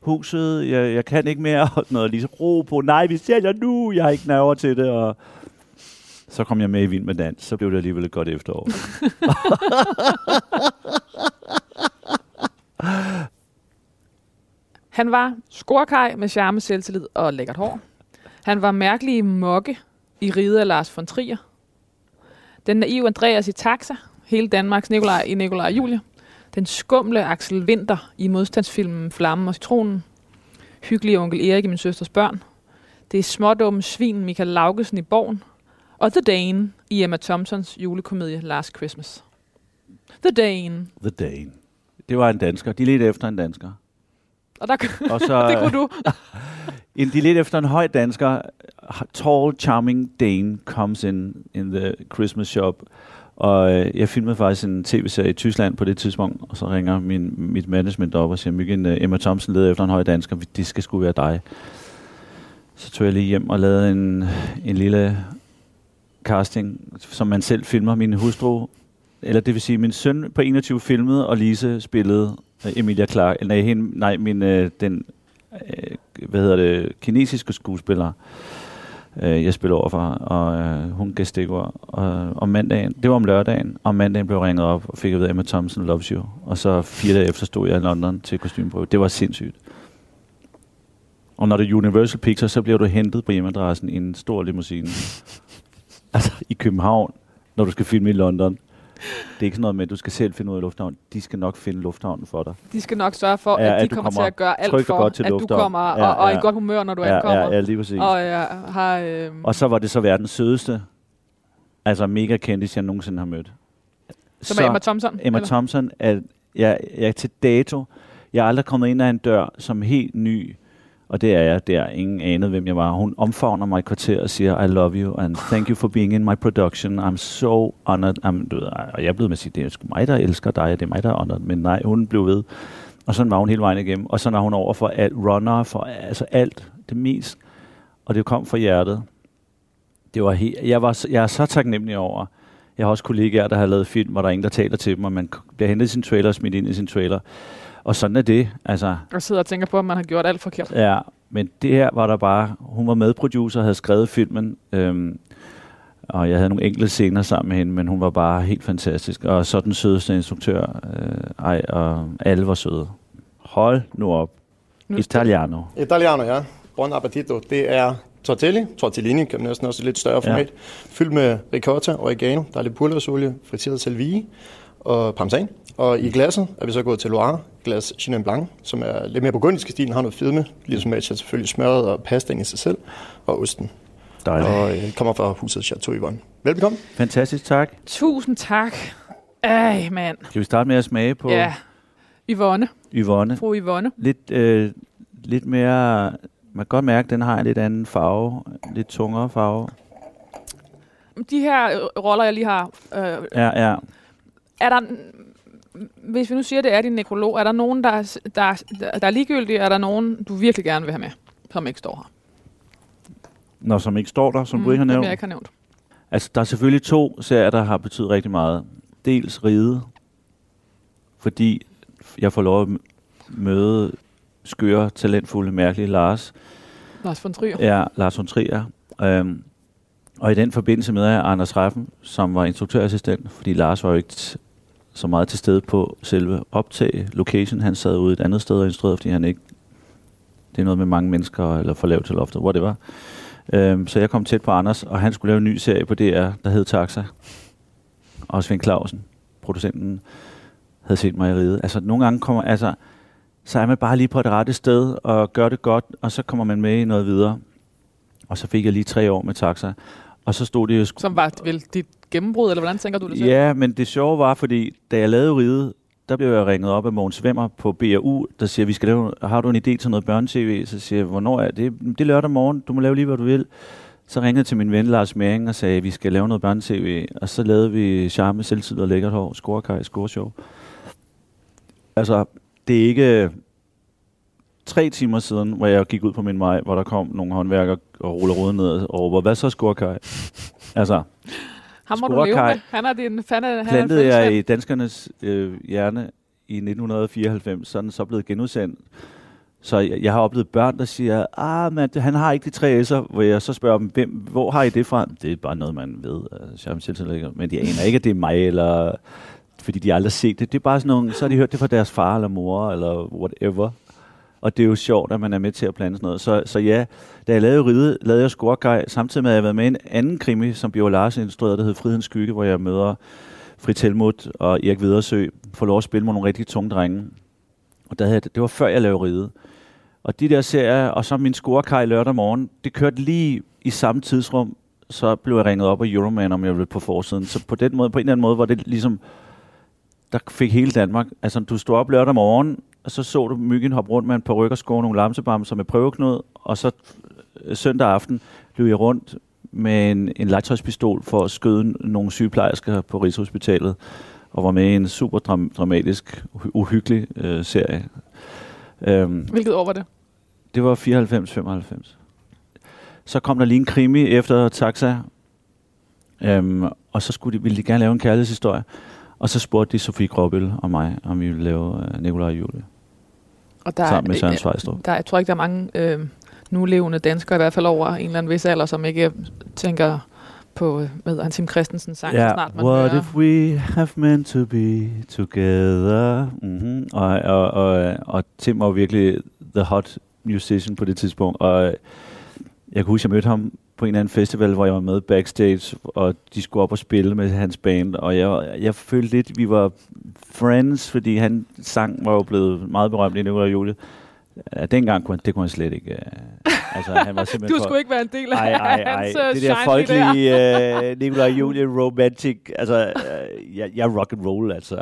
Speaker 3: huset, jeg, jeg kan ikke mere, *laughs* og noget, Lisa, ro på, nej, vi sælger nu, jeg har ikke nerver til det, og så kom jeg med i Vild med Dans, så blev det alligevel et godt efterår. *laughs*
Speaker 2: Han var skorkaj med charme, selvtillid og lækkert hår. Han var mærkelig mokke i ride af Lars von Trier. Den naive Andreas i Taxa, hele Danmarks Nikolaj i Nikolaj og Julie. Den skumle Axel Winter i modstandsfilmen Flammen og Citronen. Hyggelig onkel Erik i Min Søsters Børn. Det er smådumme svin Michael Laugesen i Borgen. Og The Dane i Emma Thompsons julekomedie Last Christmas. The Dane.
Speaker 3: The Dane. Det var en dansker. De ledte efter en dansker.
Speaker 2: Og der,
Speaker 3: Og *laughs* så,
Speaker 2: det kunne du. *laughs*
Speaker 3: in de lidt efter en høj dansker. Tall, charming Dane comes in in the Christmas shop. Og øh, jeg filmede faktisk en tv-serie i Tyskland på det tidspunkt, og så ringer min, mit management op og siger, Myggen, uh, Emma Thompson leder efter en høj dansker, det skal sgu være dig. Så tog jeg lige hjem og lavede en, en lille casting, som man selv filmer. Min hustru, eller det vil sige min søn på 21 filmede, og Lise spillede uh, Emilia Clark. Nej, hende, nej min, uh, den, uh, hvad hedder det, kinesiske skuespiller, øh, jeg spiller over for, og øh, hun gæstikord. Og om mandagen, det var om lørdagen, og om mandagen blev ringet op, og fik jeg ved, at Emma Thompson loves you. Og så fire dage efter stod jeg i London til kostymeprøve. Det var sindssygt. Og når det er Universal Pictures, så bliver du hentet på hjemmeadressen i en stor limousine. *laughs* altså i København, når du skal filme i London. Det er ikke sådan noget med, at du skal selv finde ud af lufthavn. De skal nok finde lufthavnen for dig.
Speaker 2: De skal nok sørge for,
Speaker 3: Ja,
Speaker 2: at de
Speaker 3: at du
Speaker 2: kommer til
Speaker 3: kommer
Speaker 2: at gøre alt
Speaker 3: og
Speaker 2: for,
Speaker 3: godt til
Speaker 2: at du
Speaker 3: lufthavn.
Speaker 2: kommer og,
Speaker 3: Ja,
Speaker 2: og er i
Speaker 3: ja.
Speaker 2: godt humør, når du
Speaker 3: ja,
Speaker 2: ankommer.
Speaker 3: ja, ja, lige præcis.
Speaker 2: Og jeg har... Øh,
Speaker 3: Og så var det så verdens sødeste, altså mega kendis, jeg nogensinde har mødt.
Speaker 2: som er Emma Thompson.
Speaker 3: Emma
Speaker 2: eller?
Speaker 3: Thompson, at jeg, jeg til dato, jeg er aldrig kommet ind ad en dør som helt ny, og det er jeg der. Ingen anede, hvem jeg var. Hun omfavner mig i kvarter og siger, I love you, and thank you for being in my production. I'm so honored. I'm, du ved, og jeg blev med at sige, det er sgu mig, der elsker dig, det er mig, der er honored. Men nej, hun blev ved. Og sådan var hun hele vejen igennem. Og så når hun over for alt, runner, for altså alt, det mest. Og det kom fra hjertet. Det var helt, jeg, var, jeg er så taknemmelig over. Jeg har også kollegaer, der har lavet film, hvor der er ingen, der taler til dem, og man bliver hentet i sin trailer og smidt ind i sin trailer. Og sådan er det. Altså,
Speaker 2: Og sidder og tænker på, at man har gjort alt forkert.
Speaker 3: Ja, men det her var der bare, hun var medproducer og havde skrevet filmen, øhm, og jeg havde nogle enkelte scener sammen med hende, men hun var bare helt fantastisk, og så den sødeste instruktør, øh, ej, og alle var søde. Hold nu op.
Speaker 2: Nu-
Speaker 3: Italiano.
Speaker 4: Italiano, ja. Buon appetito. Det er tortelli, tortellini, kan man næsten også i lidt større format, ja. fyldt med ricotta, oregano, der er lidt purløsolie, friteret salvie og parmesan. Og i glasset er vi så gået til Loire, glas Chenin Blanc, som er lidt mere burgundisk i stilen, har noget fedme, ligesom matcher selvfølgelig smøret og pastaen i sig selv, og osten.
Speaker 3: Dejligt.
Speaker 4: Og øh, kommer fra huset Chateau Yvonne. Velbekomme.
Speaker 3: Fantastisk, tak.
Speaker 2: Tusind tak. Ej, mand.
Speaker 3: Skal vi starte med at smage på
Speaker 2: Ja. Yvonne.
Speaker 3: Yvonne?
Speaker 2: Fru Yvonne.
Speaker 3: Lidt, øh, lidt mere, man kan godt mærke, at den har en lidt anden farve, lidt tungere farve.
Speaker 2: De her roller, jeg lige har, øh,
Speaker 3: Ja, ja.
Speaker 2: Er der... Hvis vi nu siger, det er din nekrolog, er der nogen, der, er- der, er- der er ligegyldige? Er der nogen, du virkelig gerne vil have med, som ikke står her?
Speaker 3: Når som ikke står der, som mm, du ikke har
Speaker 2: Som
Speaker 3: nævnt.
Speaker 2: jeg ikke har nævnt.
Speaker 3: Altså, der er selvfølgelig to serier, der har betydet rigtig meget. Dels Ride, fordi jeg får lov at møde skøre, talentfulde, mærkelige Lars.
Speaker 2: Lars von Trier.
Speaker 3: Ja, Lars von Trier. Øhm, og i den forbindelse med jeg Anders Reffen, som var instruktørassistent, fordi Lars var jo ikke så meget til stede på selve optag, location. Han sad ude et andet sted og instruerede, fordi han ikke... Det er noget med mange mennesker, eller for lavt til loftet, hvor det var. Øhm, så jeg kom tæt på Anders, og han skulle lave en ny serie på DR, der hed Taxa. Og Svend Clausen, producenten, havde set mig i ride. Altså, nogle gange kommer... Altså, så er man bare lige på det rette sted og gør det godt, og så kommer man med i noget videre. Og så fik jeg lige tre år med Taxa. Og så stod det jo...
Speaker 2: Som var vel dit gennembrud, eller hvordan tænker du det selv?
Speaker 3: Ja, men det sjove var, fordi da jeg lavede Ride, der blev jeg ringet op af Mogens Vemmer på BRU, der siger, vi skal lave, har du en idé til noget børnetv? Så siger jeg, hvornår er det? Det er lørdag morgen, du må lave lige, hvad du vil. Så ringede jeg til min ven Lars Mering og sagde, vi skal lave noget børnetv. Og så lavede vi Charme, Selvtid og Lækkert Hår, Scorekaj, Scoreshow. Altså, det er ikke tre timer siden, hvor jeg gik ud på min vej, hvor der kom nogle håndværkere og ruller ruden ned og råber, hvad så Scorekaj? Altså,
Speaker 2: Ham må du leve med. Han er din fan af, han er
Speaker 3: plantede jeg i danskernes øh, hjerne i 1994, så er den så blevet genudsendt. Så jeg, jeg har oplevet børn, der siger, ah, men han har ikke de tre S'er, hvor jeg så spørger dem, hvem, hvor har I det fra? Det er bare noget, man ved. Altså, men de aner ikke, at det er mig, eller fordi de aldrig har set det. Det er bare sådan nogle, så har de hørt det fra deres far eller mor, eller whatever. Og det er jo sjovt, at man er med til at plante sådan noget. Så, så ja, da jeg lavede Ride, lavede jeg Skorgej, samtidig med, at jeg havde været med i en anden krimi, som Bjørn Larsen instruerede, der hed Frihedens Skygge, hvor jeg møder Frit Helmut og Erik Vedersø, får lov at spille med nogle rigtig tunge drenge. Og der havde, det var før jeg lavede Ride. Og de der serier, og så min Scorekaj lørdag morgen, det kørte lige i samme tidsrum, så blev jeg ringet op af Euroman, om jeg ville på forsiden. Så på den måde, på en eller anden måde, var det ligesom, der fik hele Danmark, altså du stod op lørdag morgen, og så så du myggen hoppe rundt med en par rykkersko og nogle lamsebamser med prøveknud, og så øh, søndag aften løb jeg rundt med en, en legetøjspistol for at skøde nogle sygeplejersker på Rigshospitalet, og var med i en super dram- dramatisk, uhy- uhyggelig øh, serie. Øhm,
Speaker 2: Hvilket år var det?
Speaker 3: det var 94-95. Så kom der lige en krimi efter Taxa, øhm, og så skulle de, ville de gerne lave en kærlighedshistorie. Og så spurgte de Sofie Gråbøl og mig, om vi ville lave uh, Nikolaj og Julie,
Speaker 2: Og der
Speaker 3: sammen med Søren
Speaker 2: øh,
Speaker 3: Svejstrup.
Speaker 2: der, jeg tror ikke, der er mange øh, nulevende danskere, i hvert fald over en eller anden vis alder, som ikke tænker på, øh, hvad hedder han, Tim Christensen sang, så snart man
Speaker 3: What
Speaker 2: hører.
Speaker 3: if we have meant to be together? Mm-hmm. Og, og, og, og Tim var virkelig the hot musician på det tidspunkt. Og øh, jeg kan huske, jeg mødte ham på en eller anden festival, hvor jeg var med backstage, og de skulle op og spille med hans band, og jeg, jeg følte lidt, vi var friends, fordi han sang var jo blevet meget berømt i Nicolai Julie. Ja, dengang kunne han, det kunne han slet ikke. Uh, altså, han var simpelthen *laughs*
Speaker 2: Du
Speaker 3: for-
Speaker 2: skulle ikke være en del af
Speaker 3: ej, ej, ej.
Speaker 2: hans
Speaker 3: Det der
Speaker 2: øh,
Speaker 3: folkelige uh, Nicolai Julie romantic, altså, uh, jeg, jeg er rock and roll, altså.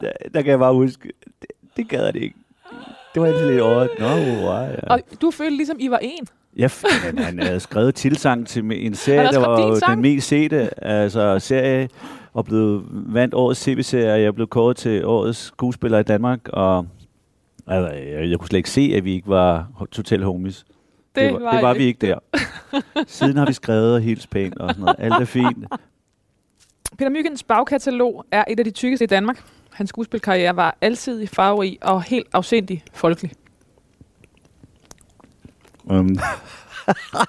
Speaker 3: Der, der kan jeg bare huske, det, det gad jeg det ikke. Det var altid lidt over. Nå, wow, ja.
Speaker 2: Og du følte ligesom, I var en.
Speaker 3: Ja, han, han havde skrevet tilsang til en serie, der var den mest sete altså, serie, og blev vandt årets tv-serie, og jeg blev kåret til årets skuespiller i Danmark, og altså, jeg, jeg kunne slet ikke se, at vi ikke var total homies.
Speaker 2: Det,
Speaker 3: det, var, det var vi ikke der. Siden har vi skrevet og helt pænt og sådan noget. Alt er fint.
Speaker 2: Peter Myggens bagkatalog er et af de tykkeste i Danmark. Hans skuespilkarriere var alsidig, farverig og helt afsindig folkelig.
Speaker 3: Um,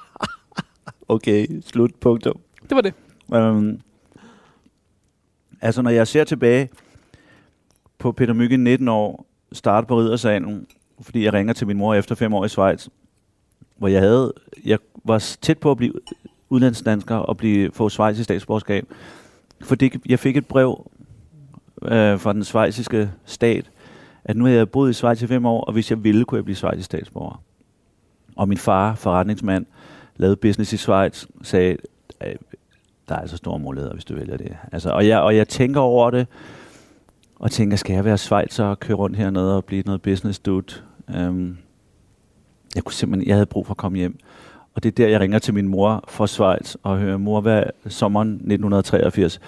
Speaker 3: *laughs* okay, slut, punktum.
Speaker 2: Det var det.
Speaker 3: Um, altså, når jeg ser tilbage på Peter Mygge, 19 år, starte på Riddersalen, fordi jeg ringer til min mor efter fem år i Schweiz, hvor jeg havde, jeg var tæt på at blive udlandsdansker og blive, få Schweiz i statsborgerskab. Fordi jeg fik et brev øh, fra den schweiziske stat, at nu havde jeg boet i Schweiz i fem år, og hvis jeg ville, kunne jeg blive schweizisk statsborger. Og min far, forretningsmand, lavede business i Schweiz, sagde, øh, der er altså store muligheder, hvis du vælger det. Altså, og, jeg, og jeg tænker over det, og tænker, skal jeg være Schweizer og køre rundt hernede og blive noget business dude? Um, jeg kunne simpelthen, jeg havde brug for at komme hjem. Og det er der, jeg ringer til min mor fra Schweiz og hører, mor, hvad sommeren 1983,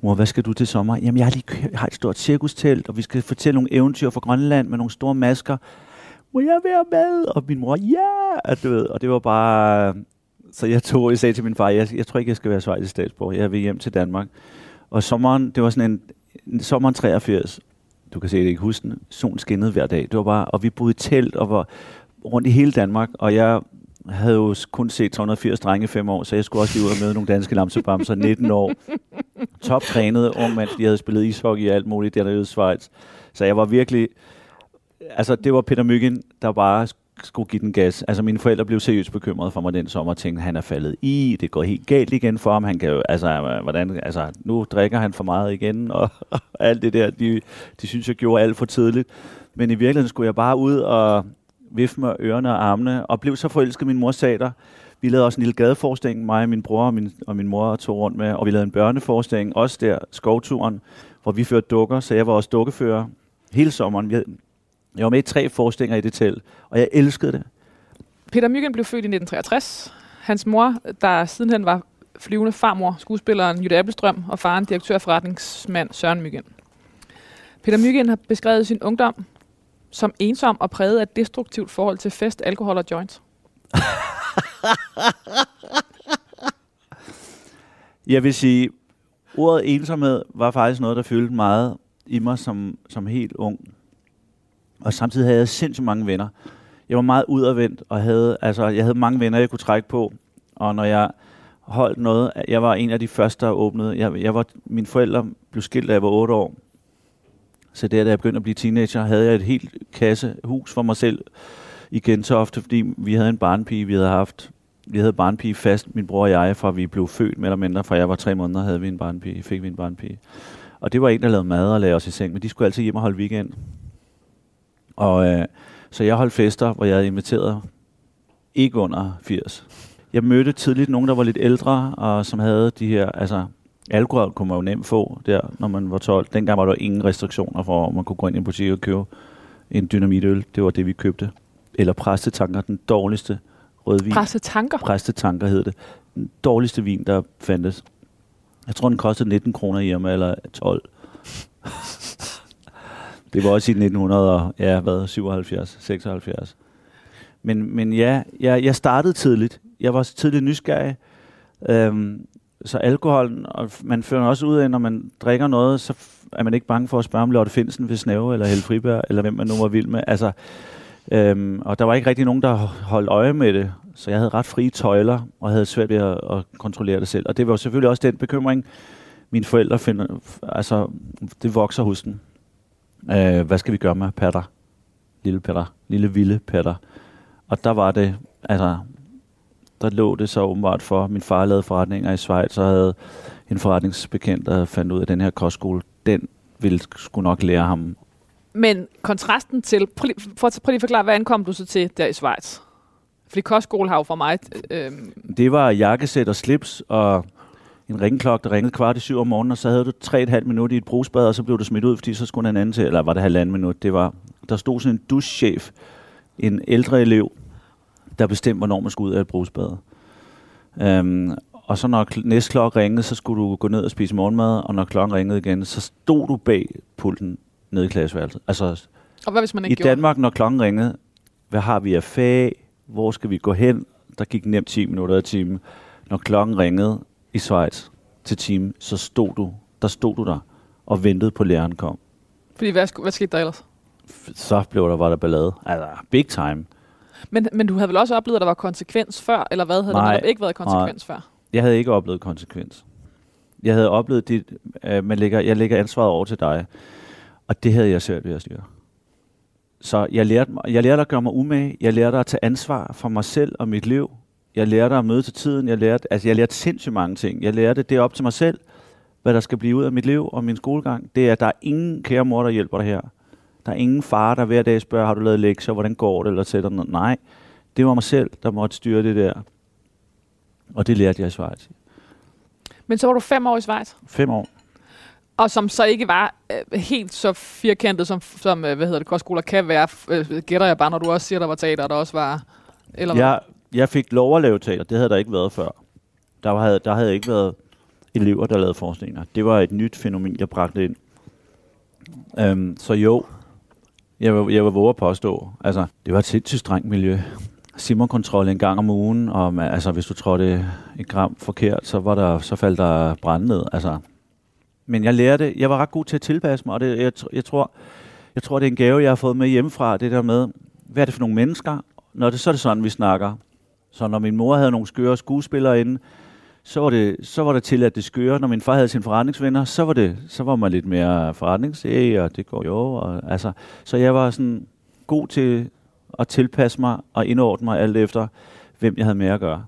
Speaker 3: mor, hvad skal du til sommer? Jamen, jeg har lige jeg har et stort cirkustelt, og vi skal fortælle nogle eventyr fra Grønland med nogle store masker. Må jeg være med? Og min mor, ja! Og, du ved, og det var bare... Så jeg tog, jeg sagde til min far, jeg, jeg tror ikke, jeg skal være svejtisk statsborger. Jeg vil hjem til Danmark. Og sommeren, det var sådan en, en sommeren 83. Du kan se det ikke huske den. Solen skinnede hver dag. Det var bare, og vi boede i telt og var rundt i hele Danmark. Og jeg havde jo kun set 380 drenge i fem år, så jeg skulle også lige ud og møde nogle danske lamsebamser, *laughs* 19 år. Toptrænet ung mand, fordi jeg havde spillet ishockey og alt muligt dernede i Schweiz. Så jeg var virkelig... Altså, det var Peter Myggen, der bare skulle give den gas. Altså, mine forældre blev seriøst bekymrede for mig den sommer og tænkte, han er faldet i, det går helt galt igen for ham. Han kan jo, altså, hvordan, altså, nu drikker han for meget igen, og, *laughs* og alt det der, de, de synes, jeg gjorde alt for tidligt. Men i virkeligheden skulle jeg bare ud og vifte med ørerne og armene, og blev så forelsket i min mors sater. Vi lavede også en lille gadeforestilling, mig og min bror og min, og min mor tog rundt med, og vi lavede en børneforestilling, også der, skovturen, hvor vi førte dukker, så jeg var også dukkefører hele sommeren. Vi havde, jeg var med i tre forestillinger i det telt, og jeg elskede det.
Speaker 2: Peter Myggen blev født i 1963. Hans mor, der sidenhen var flyvende farmor, skuespilleren Jytte Appelstrøm, og faren direktør forretningsmand Søren Myggen. Peter Myggen har beskrevet sin ungdom som ensom og præget af et destruktivt forhold til fest, alkohol og joints. *laughs*
Speaker 3: Jeg vil sige, ordet ensomhed var faktisk noget, der fyldte meget i mig som, som helt ung. Og samtidig havde jeg sindssygt mange venner. Jeg var meget udadvendt, og havde, altså, jeg havde mange venner, jeg kunne trække på. Og når jeg holdt noget, jeg var en af de første, der åbnede. Jeg, jeg var, mine forældre blev skilt, da jeg var 8 år. Så der, da jeg begyndte at blive teenager, havde jeg et helt kasse hus for mig selv i Gentofte, fordi vi havde en barnpige, vi havde haft vi havde barnpige fast, min bror og jeg, fra vi blev født, mere eller mindre, fra jeg var tre måneder, havde vi en barnpige, fik vi en barnpige. Og det var en, der lavede mad og lagde os i seng, men de skulle altid hjem og holde weekend. Og øh, så jeg holdt fester, hvor jeg havde inviteret ikke under 80. jeg mødte tidligt nogen, der var lidt ældre, og som havde de her, altså alkohol kunne man jo nemt få der, når man var 12. Dengang var der ingen restriktioner for, at man kunne gå ind i en butik og købe en dynamitøl. Det var det, vi købte. Eller præstetanker, den dårligste rødvin.
Speaker 2: Præstetanker?
Speaker 3: Præstetanker hed det. Den dårligste vin, der fandtes. Jeg tror, den kostede 19 kroner i Irma, eller 12 det var også i 1900, og, ja, hvad, 77, 76. Men, men ja, jeg, jeg startede tidligt. Jeg var tidligt nysgerrig. Øhm, så alkoholen, og man fører også ud af, når man drikker noget, så er man ikke bange for at spørge om Lotte Finsen ved Snæve, eller Helle Friberg, eller hvem man nu var vild med. Altså, øhm, og der var ikke rigtig nogen, der holdt øje med det, så jeg havde ret frie tøjler, og havde svært ved at, at kontrollere det selv. Og det var selvfølgelig også den bekymring, mine forældre finder, altså, det vokser hos den. Øh, hvad skal vi gøre med patter? Lille patter. Lille vilde patter. Og der var det, altså, der lå det så åbenbart for. Min far lavede forretninger i Schweiz, og havde en forretningsbekendt, der fandt ud af den her kostskole. Den ville skulle nok lære ham.
Speaker 2: Men kontrasten til, prøv lige, for, prøv lige at forklare, hvad ankom du så til der i Schweiz? Fordi kostskole har jo for mig... Øh,
Speaker 3: Det var jakkesæt og slips, og en ringklok, der ringede kvart i syv om morgenen, og så havde du tre et halvt minut i et brugsbad, og så blev du smidt ud, fordi så skulle en anden til, eller var det halvanden minut, det var, der stod sådan en duschchef, en ældre elev, der bestemte, hvornår man skulle ud af et brugsbad. Um, og så når kl- næste klokke ringede, så skulle du gå ned og spise morgenmad, og når klokken ringede igen, så stod du bag pulten nede i klasseværelset. Altså,
Speaker 2: og hvad hvis man
Speaker 3: i
Speaker 2: ikke gjorde?
Speaker 3: Danmark, når klokken ringede, hvad har vi af fag? Hvor skal vi gå hen? Der gik nemt 10 minutter i timen. Når klokken ringede i Schweiz til time, så stod du, der stod du der og ventede på at læreren kom.
Speaker 2: Fordi hvad, hvad skete der ellers?
Speaker 3: Så blev der, var der ballade. Altså, big time.
Speaker 2: Men, men du havde vel også oplevet, at der var konsekvens før, eller hvad havde
Speaker 3: Nej,
Speaker 2: der ikke været konsekvens før?
Speaker 3: Jeg havde ikke oplevet konsekvens. Jeg havde oplevet, dit, øh, man lægger, jeg lægger ansvaret over til dig, og det havde jeg svært ved at styre. Så jeg lærte, jeg lærte at gøre mig umage. Jeg lærte at tage ansvar for mig selv og mit liv. Jeg lærte at møde til tiden. Jeg lærte, altså jeg lærte sindssygt mange ting. Jeg lærte, det er op til mig selv, hvad der skal blive ud af mit liv og min skolegang. Det er, at der er ingen kære mor, der hjælper dig her. Der er ingen far, der hver dag spørger, har du lavet lektier, hvordan går det, eller sætter noget. Nej, det var mig selv, der måtte styre det der. Og det lærte jeg i Schweiz.
Speaker 2: Men så var du fem år i Schweiz,
Speaker 3: Fem år.
Speaker 2: og som så ikke var øh, helt så firkantet, som, som øh, hvad hedder det, kostskoler kan være. Øh, gætter jeg bare, når du også siger, der var teater, der også var... Eller hvad?
Speaker 3: Jeg, jeg fik lov at lave teater. Det havde der ikke været før. Der havde, der havde ikke været elever, der lavede forestillinger. Det var et nyt fænomen, jeg bragte ind. Um, så jo, jeg vil, jeg vil våge at påstå. Altså, det var et sindssygt strengt miljø. Simmerkontrol en gang om ugen, og man, altså, hvis du trådte et gram forkert, så, var der, så faldt der brand ned. Altså. Men jeg lærte, jeg var ret god til at tilpasse mig, og det, jeg, jeg, tror, jeg tror, det er en gave, jeg har fået med hjemmefra, det der med, hvad er det for nogle mennesker? Når det, så er det sådan, vi snakker. Så når min mor havde nogle skøre skuespillere inde, så var det, så var det til, at det skøre. Når min far havde sine forretningsvenner, så var, det, så var man lidt mere forretningsæg, og det går jo. Og, altså, så jeg var sådan god til at tilpasse mig og indordne mig alt efter, hvem jeg havde med at gøre.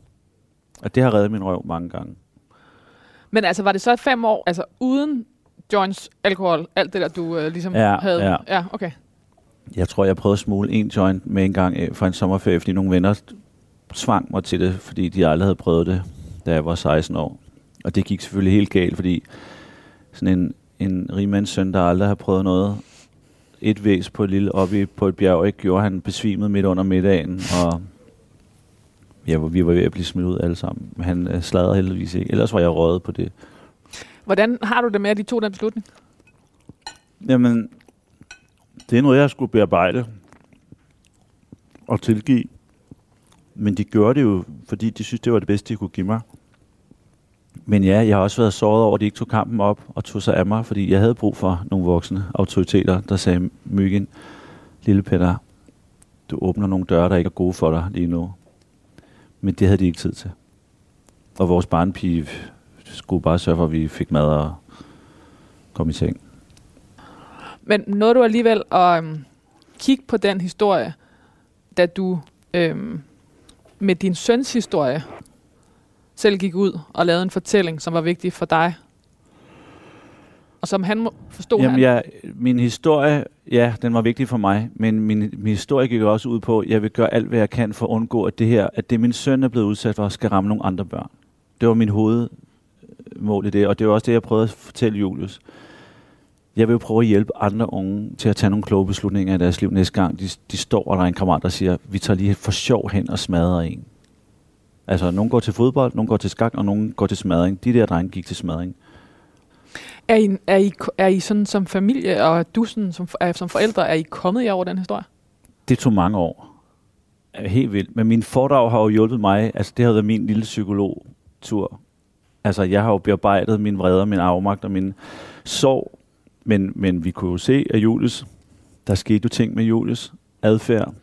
Speaker 3: Og det har reddet min røv mange gange.
Speaker 2: Men altså, var det så fem år, altså uden joints, alkohol, alt det der, du øh, ligesom
Speaker 3: Ja,
Speaker 2: havde?
Speaker 3: ja.
Speaker 2: ja, okay.
Speaker 3: Jeg tror, jeg prøvede at smule en joint med en gang øh, fra en sommerferie, fordi nogle venner tvang mig til det, fordi de aldrig havde prøvet det, da jeg var 16 år. Og det gik selvfølgelig helt galt, fordi sådan en, en rigmands søn, der aldrig har prøvet noget, et væs på et lille oppe på et bjerg, ikke, gjorde han besvimet midt under middagen, og ja, vi var ved at blive smidt ud alle sammen. Men han øh, sladrede heldigvis ikke. Ellers var jeg røget på det.
Speaker 2: Hvordan har du det med, at de tog den beslutning?
Speaker 3: Jamen, det er noget, jeg skulle bearbejde og tilgive. Men de gjorde det jo, fordi de synes, det var det bedste, de kunne give mig. Men ja, jeg har også været såret over, at de ikke tog kampen op og tog sig af mig, fordi jeg havde brug for nogle voksne autoriteter, der sagde, Myggen, lille Peter, du åbner nogle døre, der ikke er gode for dig lige nu. Men det havde de ikke tid til. Og vores barnpige skulle bare sørge for, at vi fik mad og kom i seng.
Speaker 2: Men nåede du alligevel at øhm, kigge på den historie, da du øhm, med din søns historie selv gik ud og lavede en fortælling, som var vigtig for dig? og som han forstod
Speaker 3: Jamen,
Speaker 2: han.
Speaker 3: jeg, min historie, ja, den var vigtig for mig, men min, min historie gik også ud på, at jeg vil gøre alt, hvad jeg kan for at undgå, at det her, at det min søn er blevet udsat for, skal ramme nogle andre børn. Det var min hovedmål i det, og det var også det, jeg prøvede at fortælle Julius. Jeg vil jo prøve at hjælpe andre unge til at tage nogle kloge beslutninger i deres liv næste gang. De, de står, og der er en kammerat, der siger, vi tager lige for sjov hen og smadrer en. Altså, nogen går til fodbold, nogen går til skak, og nogen går til smadring. De der drenge gik til smadring.
Speaker 2: Er, I, er, I, er I sådan som familie, og du sådan, som, er, som forældre, er I kommet jer over den historie?
Speaker 3: Det tog mange år. Helt vildt. Men min foredrag har jo hjulpet mig. Altså, det har været min lille psykologtur. Altså, jeg har jo bearbejdet min vrede, min afmagt og min sorg. Men, men vi kunne jo se, at Julius, der skete jo ting med Julius adfærd.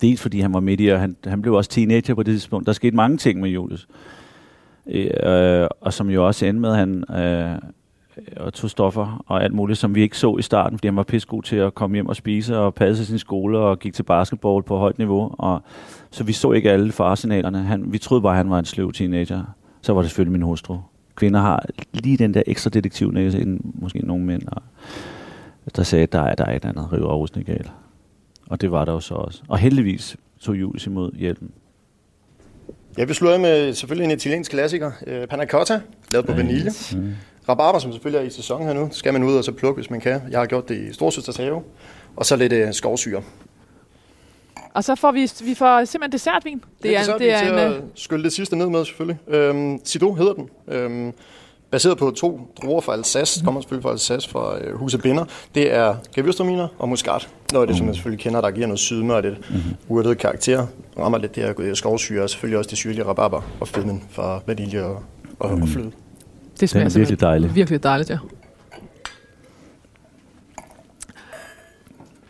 Speaker 3: Dels fordi han var midt i, og han, han blev også teenager på det tidspunkt. Der skete mange ting med Julius. Øh, og som jo også endte med, at han øh, og tog stoffer og alt muligt, som vi ikke så i starten, fordi han var pissegod til at komme hjem og spise og passe sin skole og gik til basketball på højt niveau. Og, så vi så ikke alle faresignalerne. Han, vi troede bare, at han var en sløv teenager. Så var det selvfølgelig min hustru. Kvinder har lige den der ekstra detektivnæse end måske nogle mænd. Og der sagde, at der er, der er et andet river og galt. Og det var der jo så også. Og heldigvis tog Julius imod hjælpen.
Speaker 4: Jeg vil af med selvfølgelig en italiensk klassiker, øh, Panna Cotta, lavet på vanilje.
Speaker 3: Mm.
Speaker 4: Rabarber, som selvfølgelig er i sæson her nu, skal man ud og så plukke, hvis man kan. Jeg har gjort det i Storsøsters have. Og så lidt øh, skovsyre.
Speaker 2: Og så får vi, vi får simpelthen dessertvin. Det er,
Speaker 4: så
Speaker 2: det er
Speaker 4: til
Speaker 2: en,
Speaker 4: at
Speaker 2: øh,
Speaker 4: skylle det sidste ned med, selvfølgelig. Øhm, Sido hedder den. Øhm, baseret på to druer fra Alsace. Det kommer selvfølgelig fra Alsace fra øh, Huse Binder. Det er gewürztraminer og muskat. Noget af det, som man selvfølgelig kender, der giver noget sydme og lidt urtet karakter. Rammer lidt det her øh, skovsyre, og selvfølgelig også det syrlige rabarber og fedmen fra vanilje og, og, og fløde.
Speaker 2: det smager
Speaker 3: Den er virkelig dejlig.
Speaker 2: Virkelig dejligt, ja.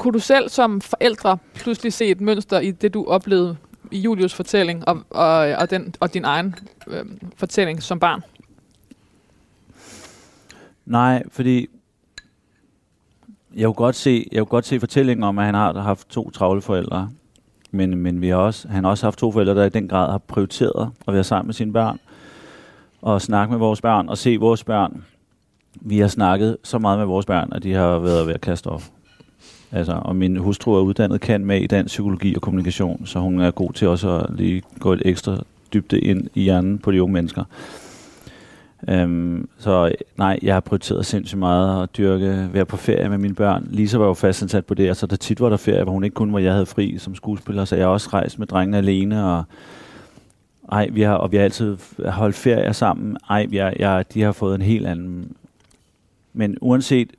Speaker 2: Kunne du selv som forældre pludselig se et mønster i det, du oplevede i Julius fortælling og, og, og, den, og din egen øh, fortælling som barn?
Speaker 3: Nej, fordi jeg kunne godt se, jeg kunne godt se fortællingen om, at han har haft to travle forældre. Men, men vi har også, han har også haft to forældre, der i den grad har prioriteret at være sammen med sine børn. Og snakke med vores børn og se vores børn. Vi har snakket så meget med vores børn, at de har været ved at kaste op. Altså, og min hustru er uddannet kan med i dansk psykologi og kommunikation, så hun er god til også at lige gå et ekstra dybde ind i hjernen på de unge mennesker. Øhm, så nej, jeg har prioriteret sindssygt meget at dyrke, være på ferie med mine børn. Lisa var jo fastansat på det, altså der tit var der ferie, hvor hun ikke kun var, jeg havde fri som skuespiller, så jeg har også rejst med drengene alene, og ej, vi har, og vi har altid holdt ferie sammen. Ej, vi har, jeg, de har fået en helt anden... Men uanset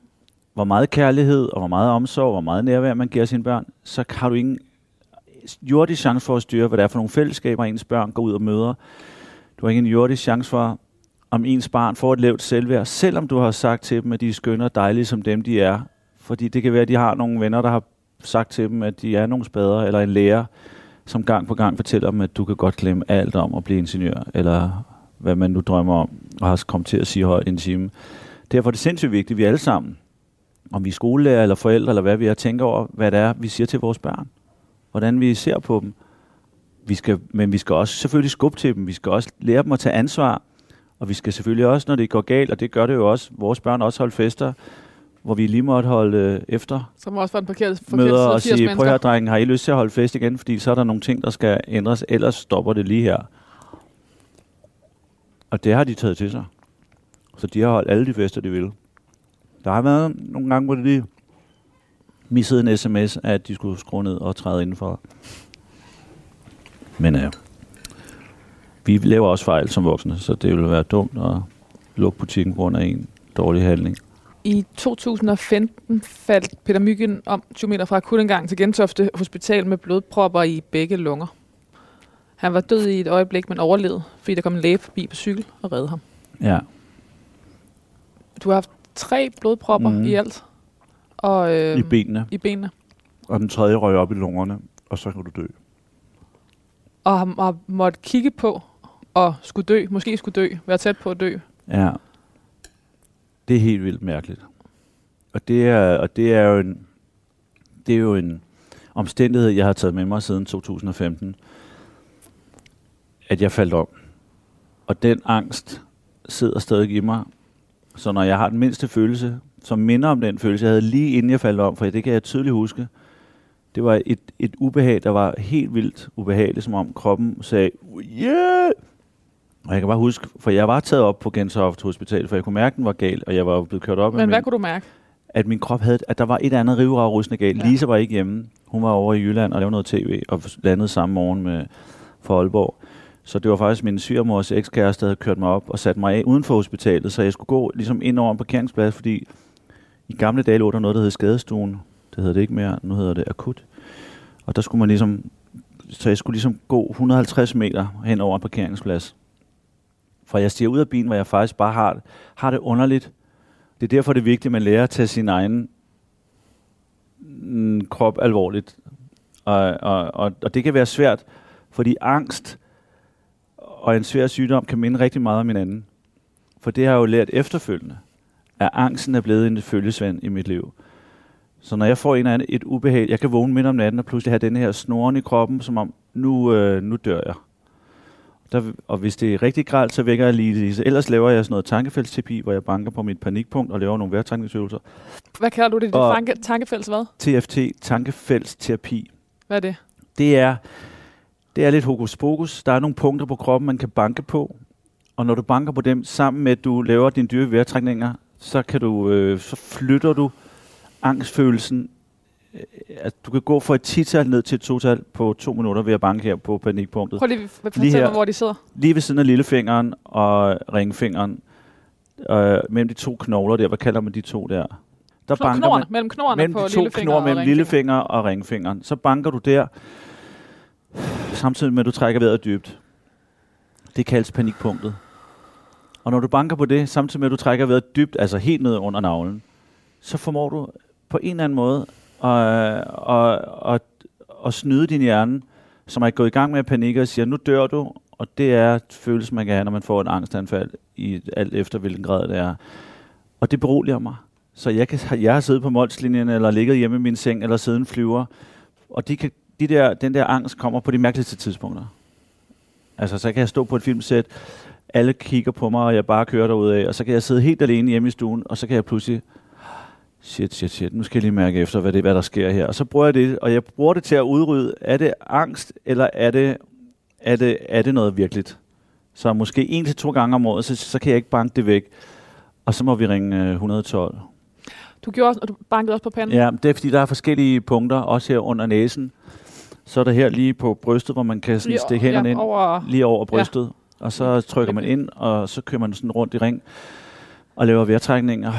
Speaker 3: hvor meget kærlighed, og hvor meget omsorg, og hvor meget nærvær man giver sine børn, så har du ingen jordisk chance for at styre, hvad det er for nogle fællesskaber, ens børn går ud og møder. Du har ingen en jordisk chance for, om ens barn får et lavt selvværd, selvom du har sagt til dem, at de er skønne og dejlige som dem, de er. Fordi det kan være, at de har nogle venner, der har sagt til dem, at de er nogle spadere, eller en lærer, som gang på gang fortæller dem, at du kan godt glemme alt om at blive ingeniør, eller hvad man nu drømmer om, og har kommet til at sige højt en time. Derfor er det sindssygt vigtigt, at vi alle sammen, om vi er skolelærer eller forældre, eller hvad vi er, tænker over, hvad det er, vi siger til vores børn. Hvordan vi ser på dem. Vi skal, men vi skal også selvfølgelig skubbe til dem. Vi skal også lære dem at tage ansvar. Og vi skal selvfølgelig også, når det går galt, og det gør det jo også, vores børn også holde fester, hvor vi lige måtte holde øh, efter
Speaker 2: Som også var den forkerte, forkerte
Speaker 3: møder og
Speaker 2: af 80
Speaker 3: sige, prøv her drengen, har I lyst til at holde fest igen? Fordi så er der nogle ting, der skal ændres, ellers stopper det lige her. Og det har de taget til sig. Så de har holdt alle de fester, de ville. Der har været nogle gange, hvor de lige missede en sms, at de skulle skrue ned og træde indenfor. Men øh, vi laver også fejl som voksne, så det ville være dumt at lukke butikken på grund af en dårlig handling.
Speaker 2: I 2015 faldt Peter Myggen om 20 meter fra akutindgang til Gentofte Hospital med blodpropper i begge lunger. Han var død i et øjeblik, men overlevede, fordi der kom en læge forbi på cykel og redde ham.
Speaker 3: Ja,
Speaker 2: Du har haft tre blodpropper
Speaker 3: Mhm.
Speaker 2: mm. i alt. Og, øh,
Speaker 3: i benene.
Speaker 2: I benene.
Speaker 3: Og den tredje røg op i lungerne, og så kan du dø.
Speaker 2: Og har, har måttet kigge på og skulle dø, måske skulle dø, være tæt på at dø.
Speaker 3: Ja. Det er helt vildt mærkeligt. Og det er, og det er jo en, det er jo en omstændighed, jeg har taget med mig siden 2015, at jeg faldt om. Og den angst sidder stadig i mig. Så når jeg har den mindste følelse, som minder om den følelse, jeg havde lige inden jeg faldt om, for det kan jeg tydeligt huske, det var et, et ubehag, der var helt vildt ubehageligt, som om kroppen sagde, yeah! Og jeg kan bare huske, for jeg var taget op på Gentofte Hospital, for jeg kunne mærke, at den var gal, og jeg var blevet kørt op.
Speaker 2: Men hvad
Speaker 3: min,
Speaker 2: kunne du mærke?
Speaker 3: at min krop havde, at der var et andet rivragrussende galt.
Speaker 2: Ja.
Speaker 3: Lisa var ikke hjemme. Hun var over i Jylland og lavede noget tv, og landede samme morgen med, for Aalborg. Så det var faktisk min svigermors ekskæreste, der havde kørt mig op og sat mig af uden for hospitalet, så jeg skulle gå ligesom ind over en parkeringsplads, fordi i gamle dage lå der noget, der hed skadestuen. Det hedder det ikke mere, nu hedder det akut. Og der skulle man ligesom, så jeg skulle ligesom gå 150 meter hen over en parkeringsplads. For jeg stiger ud af bilen, hvor jeg faktisk bare har, har det underligt. Det er derfor, det er vigtigt, at man lærer at tage sin egen mm, krop alvorligt. Og, og, og, og det kan være svært, fordi angst og en svær sygdom kan minde rigtig meget om hinanden. For det har jeg jo lært efterfølgende, at angsten er blevet en følgesvend i mit liv. Så når jeg får en eller anden et ubehag, jeg kan vågne midt om natten og pludselig have den her snoren i kroppen, som om, nu, øh, nu dør jeg. Der, og hvis det er rigtig gralt, så vækker jeg lige Lise. Ellers laver jeg sådan noget tankefældsterapi, hvor jeg banker på mit panikpunkt og laver nogle vejrtrækningsøvelser.
Speaker 2: Hvad kalder du det?
Speaker 3: Og-
Speaker 2: Tanke, tankefælles hvad?
Speaker 3: TFT, tankefældsterapi.
Speaker 2: Hvad er det?
Speaker 3: Det er, det er lidt hokus pokus. Der er nogle punkter på kroppen, man kan banke på. Og når du banker på dem, sammen med at du laver dine dyre vejrtrækninger, så, kan du, øh, så flytter du angstfølelsen. Øh, At du kan gå fra et 10-tal ned til et 2-tal på to minutter ved at banke her på panikpunktet.
Speaker 2: Prøv lige at fortælle mig, hvor de sidder.
Speaker 3: Lige ved siden af lillefingeren og ringfingeren. Øh, mellem de to knogler der. Hvad kalder man de to der? Der
Speaker 2: Kno- Knorrene, mellem knorrene
Speaker 3: mellem
Speaker 2: på
Speaker 3: de to
Speaker 2: lillefinger
Speaker 3: knor mellem lillefinger og ringfingeren. Så banker du der, samtidig med at du trækker vejret dybt. Det kaldes panikpunktet. Og når du banker på det, samtidig med at du trækker vejret dybt, altså helt ned under navlen, så formår du på en eller anden måde at, at, at, at snyde din hjerne, som er gået i gang med at panikke og siger, nu dør du, og det er følelsen, man kan have, når man får et angstanfald, i alt efter hvilken grad det er. Og det beroliger mig. Så jeg, kan, jeg har siddet på målslinjen, eller ligget hjemme i min seng, eller siddet en flyver, og de kan, de der, den der angst kommer på de mærkeligste tidspunkter. Altså, så kan jeg stå på et filmsæt, alle kigger på mig, og jeg bare kører derudad, og så kan jeg sidde helt alene hjemme i stuen, og så kan jeg pludselig, shit, shit, shit, nu skal jeg lige mærke efter, hvad, det, hvad der sker her. Og så bruger jeg det, og jeg bruger det til at udrydde, er det angst, eller er det, er det, er det noget virkeligt? Så måske en til to gange om året, så, så kan jeg ikke banke det væk, og så må vi ringe øh, 112.
Speaker 2: Du gjorde også, og du bankede også på panden.
Speaker 3: Ja, det er fordi, der er forskellige punkter, også her under næsen. Så er der her lige på brystet, hvor man kan sådan
Speaker 2: Lige
Speaker 3: stikke hænderne
Speaker 2: ja,
Speaker 3: ind,
Speaker 2: over...
Speaker 3: lige over brystet. Og så trykker man ind, og så kører man sådan rundt i ring og laver vejrtrækninger.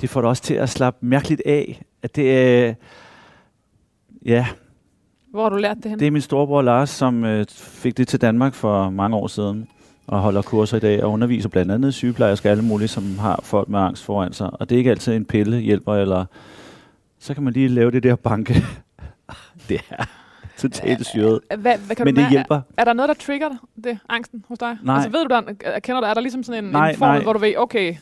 Speaker 3: Det får dig også til at slappe mærkeligt af. At det er, ja,
Speaker 2: Hvor har du lært det hen?
Speaker 3: det er min storebror Lars, som øh, fik det til Danmark for mange år siden og holder kurser i dag og underviser blandt andet sygeplejersker og alle mulige, som har folk med angst foran sig. Og det er ikke altid en pille hjælper, eller så kan man lige lave det der banke. *laughs* det er totalt syret.
Speaker 2: Hvad, hvad kan
Speaker 3: Men
Speaker 2: du
Speaker 3: det hjælper.
Speaker 2: Er der noget, der trigger det, angsten hos dig?
Speaker 3: Nej.
Speaker 2: Altså ved du, der, kender du, er der ligesom sådan en,
Speaker 3: Nej,
Speaker 2: en formel,
Speaker 3: nej.
Speaker 2: hvor du ved, okay,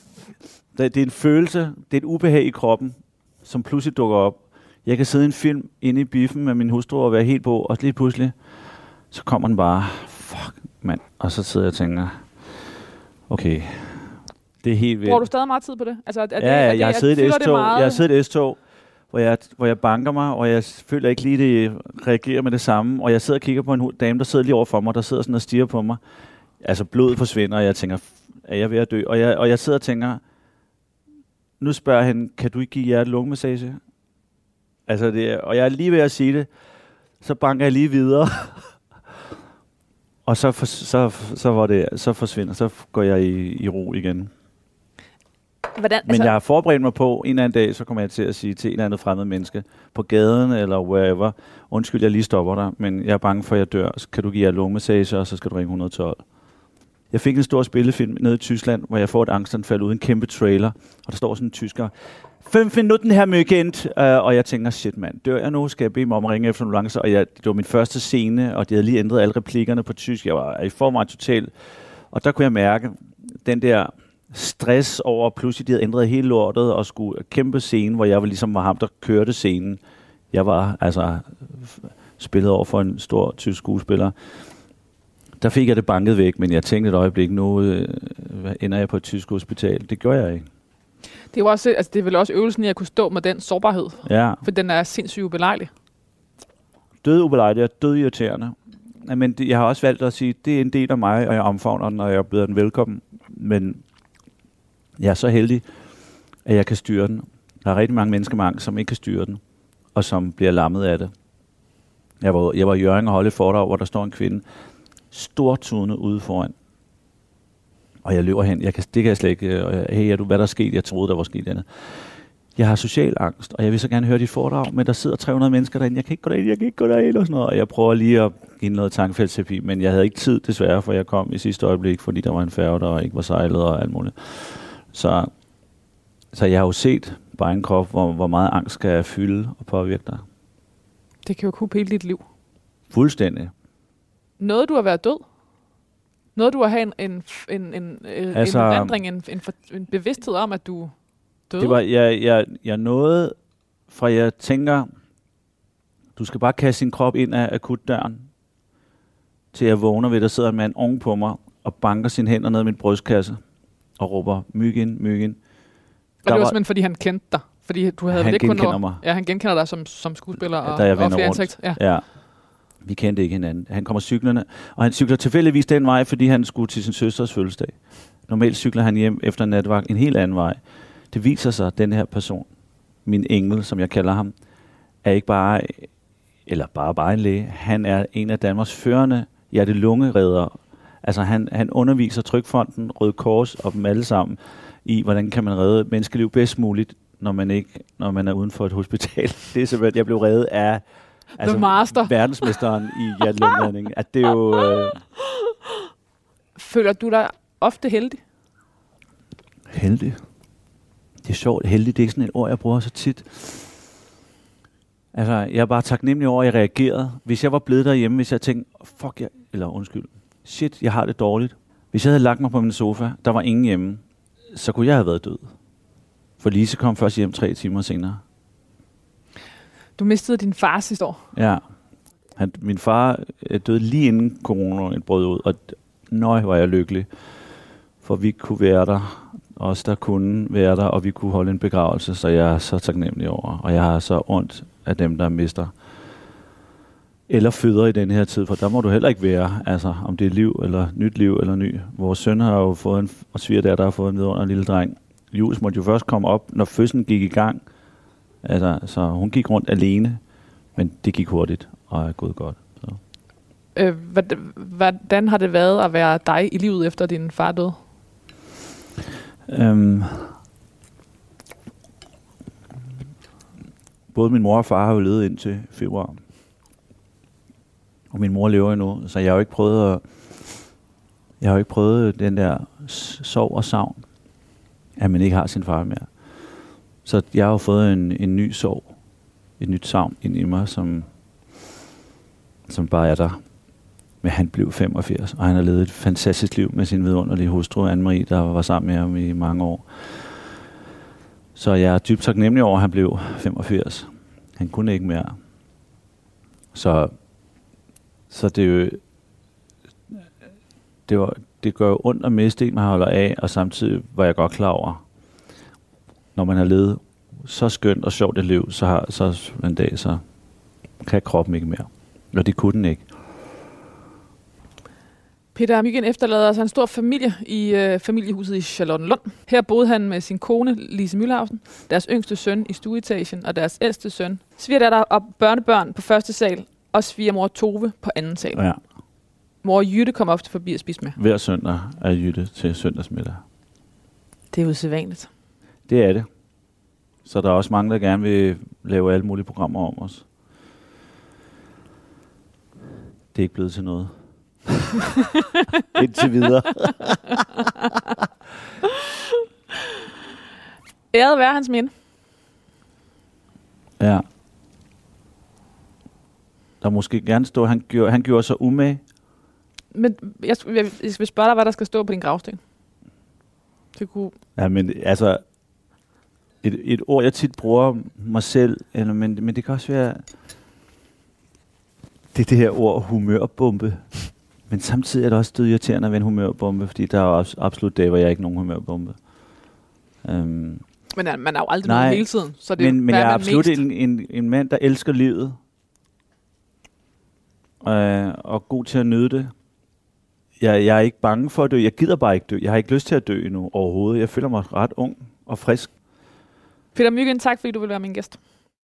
Speaker 3: Det, det er en følelse, det er et ubehag i kroppen, som pludselig dukker op. Jeg kan sidde i en film inde i biffen med min hustru og være helt på, og lige pludselig, så kommer den bare, fuck mand. Og så sidder jeg og tænker, okay, det er helt vildt.
Speaker 2: bruger du stadig meget tid på det? Altså, er det,
Speaker 3: ja,
Speaker 2: er det,
Speaker 3: jeg har
Speaker 2: er-
Speaker 3: siddet S-tog,
Speaker 2: meget?
Speaker 3: jeg har siddet S-tog, hvor jeg, hvor jeg banker mig, og jeg føler ikke lige, det reagerer med det samme. Og jeg sidder og kigger på en dame, der sidder lige over for mig, der sidder sådan og stiger på mig. Altså blodet forsvinder, og jeg tænker, er jeg ved at dø? Og jeg, og jeg sidder og tænker, nu spørger han, kan du ikke give jer lungemassage? Altså det, og jeg er lige ved at sige det, så banker jeg lige videre. *laughs* og så, for, så, så, var det, så forsvinder, så går jeg i, i ro igen.
Speaker 2: Hvordan,
Speaker 3: Men altså, jeg har forberedt mig på, en eller anden dag, så kommer jeg til at sige til en eller anden fremmed menneske, på gaden eller wherever, undskyld, jeg lige stopper dig, men jeg er bange for, at jeg dør. Så kan du give jer lungemassage, og så skal du ringe 112. Jeg fik en stor spillefilm nede i Tyskland, hvor jeg får et angstanfald uden en kæmpe trailer, og der står sådan en tysker, 5 minutter her Møgent, uh, og jeg tænker, shit mand, dør jeg nu? Skal jeg bede mig om at ringe efter en ambulance? Og jeg, det var min første scene, og de havde lige ændret alle replikkerne på tysk. Jeg var i forvejen total. Og der kunne jeg mærke den der stress over, pludselig de havde ændret hele lortet og skulle kæmpe scene, hvor jeg var ligesom var ham, der kørte scenen. Jeg var altså spillet over for en stor tysk skuespiller. der fik jeg det banket væk, men jeg tænkte et øjeblik, nu øh, ender jeg på et tysk hospital. Det gør jeg ikke.
Speaker 2: Det er, også, altså, det er vel også øvelsen i at kunne stå med den sårbarhed,
Speaker 3: Ja,
Speaker 2: for den er sindssygt ubelejlig.
Speaker 3: død ubelejligt og død irriterende. Men det, jeg har også valgt at sige, det er en del af mig, og jeg omfavner den, og jeg byder den velkommen. Men jeg er så heldig, at jeg kan styre den. Der er rigtig mange mennesker med angst, som ikke kan styre den, og som bliver lammet af det. Jeg var, jeg var i Jørgen og holde et foredrag, hvor der står en kvinde, stortudende ude foran. Og jeg løber hen. Jeg kan, det kan jeg slet ikke. Øh, og jeg, hey, er du, hvad der er sket? Jeg troede, der var sket andet. Jeg har social angst, og jeg vil så gerne høre dit foredrag, men der sidder 300 mennesker derinde. Jeg kan ikke gå derind, jeg kan ikke gå derind og sådan noget. Og jeg prøver lige at give noget tankefældsterapi, men jeg havde ikke tid desværre, for jeg kom i sidste øjeblik, fordi der var en færge, der ikke var sejlet og alt muligt. Så, så jeg har jo set bare en krop, hvor, hvor meget angst skal fylde og påvirke dig.
Speaker 2: Det kan jo kunne hele dit liv.
Speaker 3: Fuldstændig.
Speaker 2: Noget, du har været død. Noget, du har have en, en, en, en, altså,
Speaker 3: Altså-
Speaker 2: en erindring, en, en, en bevidsthed om, at du døde.
Speaker 3: Det var, jeg, jeg, jeg nåede fra, jeg tænker, du skal bare kaste sin krop ind af akutdøren, til jeg vågner ved, der sidder en mand oven på mig, og banker sine hænder ned i min brystkasse, og råber, myg ind, myg ind.
Speaker 2: og det var
Speaker 3: var-
Speaker 2: simpelthen, fordi han kendte dig. Fordi du havde
Speaker 3: Han
Speaker 2: ikke kun
Speaker 3: genkender
Speaker 2: noget-
Speaker 3: mig.
Speaker 2: Ja, han genkender dig som, som skuespiller og,
Speaker 3: Da jeg
Speaker 2: og flere ansigt. Ja.
Speaker 3: Ja. Vi kendte ikke hinanden. Han kommer cyklerne, og han cykler tilfældigvis den vej, fordi han skulle til sin søsters fødselsdag. Normalt cykler han hjem efter natvagt en helt anden vej. Det viser sig, at den her person, min engel, som jeg kalder ham, er ikke bare, eller bare bare en læge. Han er en af Danmarks førende hjertelungeredere. Altså han, han underviser Trykfonden, Røde Kors og dem alle sammen i, hvordan kan man redde menneskeliv bedst muligt, når man ikke, når man er uden for et hospital. *laughs* Det er simpelthen, jeg blev reddet af
Speaker 2: The master.
Speaker 3: verdensmesteren i hjertelungeredning. At det er jo... Øh,
Speaker 2: Føler du dig ofte heldig?
Speaker 3: Heldig. Det er sjovt. Heldig, det er ikke sådan et ord, jeg bruger så tit. Altså, jeg er bare taknemmelig over, at jeg reagerede. Hvis jeg var blevet derhjemme, hvis jeg tænkte, fuck, jeg, eller undskyld, shit, jeg har det dårligt. Hvis jeg havde lagt mig på min sofa, der var ingen hjemme, så kunne jeg have været død. For Lise kom først hjem tre timer senere.
Speaker 2: Du mistede din far sidste år.
Speaker 3: Ja. Han, min far øh, døde lige inden corona brød ud, og nøj, var jeg lykkelig. For vi kunne være der, os der kunne være der, og vi kunne holde en begravelse, så jeg er så taknemmelig over. Og jeg har så ondt af dem, der mister eller føder i den her tid, for der må du heller ikke være, altså om det er liv eller nyt liv eller ny. Vores søn har jo fået en, og sviger der har fået en vidunder lille dreng. Jules måtte jo først komme op, når fødslen gik i gang. Altså, så hun gik rundt alene, men det gik hurtigt og er gået godt. Så.
Speaker 2: Øh, hvad- hvordan har det været at være dig i livet efter din far døde?
Speaker 3: Øhm, både min mor og far har jo levet indtil februar. Og min mor lever endnu, så jeg har jo ikke prøvet at, jeg har jo ikke prøvet den der sorg og savn, at man ikke har sin far mere. Så jeg har jo fået en, en ny sorg, et nyt savn ind i mig, som, som bare er der. Men han blev 85, og han har levet et fantastisk liv med sin vidunderlige hustru, Anne-Marie, der var sammen med ham i mange år. Så jeg er dybt taknemmelig over, at han blev 85. Han kunne ikke mere. Så, så det, er jo, det, var, det gør jo ondt at miste en, man holder af, og samtidig var jeg godt klar over, når man har levet så skønt og sjovt et liv, så, har, så en dag, så kan kroppen ikke mere. Og det kunne den ikke.
Speaker 2: Peter Myggen efterlader altså en stor familie i øh, familiehuset i Charlottenlund. Her boede han med sin kone, Lise Mühlhausen, deres yngste søn i stueetagen, og deres ældste søn, svigerdatter og børnebørn på første sal, og svigermor Tove på anden sal.
Speaker 3: Ja.
Speaker 2: Mor Jytte kom ofte forbi at spise med.
Speaker 3: Hver søndag er Jytte til søndagsmiddag.
Speaker 2: Det er usædvanligt.
Speaker 3: Det er det. Så der er også mange, der gerne vil lave alle mulige programmer om os. Det er ikke blevet til noget. *laughs* Indtil videre.
Speaker 2: Æret være hans minde.
Speaker 3: Ja. Der måske gerne stå, han gjorde, han gjorde sig umage.
Speaker 2: Men jeg, jeg, jeg vil spørge dig, hvad der skal stå på din gravsten. Det kunne...
Speaker 3: Ja, men altså, et, et ord, jeg tit bruger mig selv, eller, men, men det kan også være, det er det her ord humørbombe. Men samtidig er det også død irriterende at være en humørbombe, fordi der er abs- absolut dage, hvor jeg ikke er nogen humørbombe. Øhm,
Speaker 2: Men man er jo aldrig
Speaker 3: Nej,
Speaker 2: hele tiden. Så det,
Speaker 3: men, men jeg er absolut
Speaker 2: mest?
Speaker 3: en, en, en mand, der elsker livet. Øh, og god til at nyde det. Jeg, jeg er ikke bange for at dø. Jeg gider bare ikke dø. Jeg har ikke lyst til at dø endnu overhovedet. Jeg føler mig ret ung og frisk.
Speaker 2: Peter Myggen, tak fordi du vil være min gæst.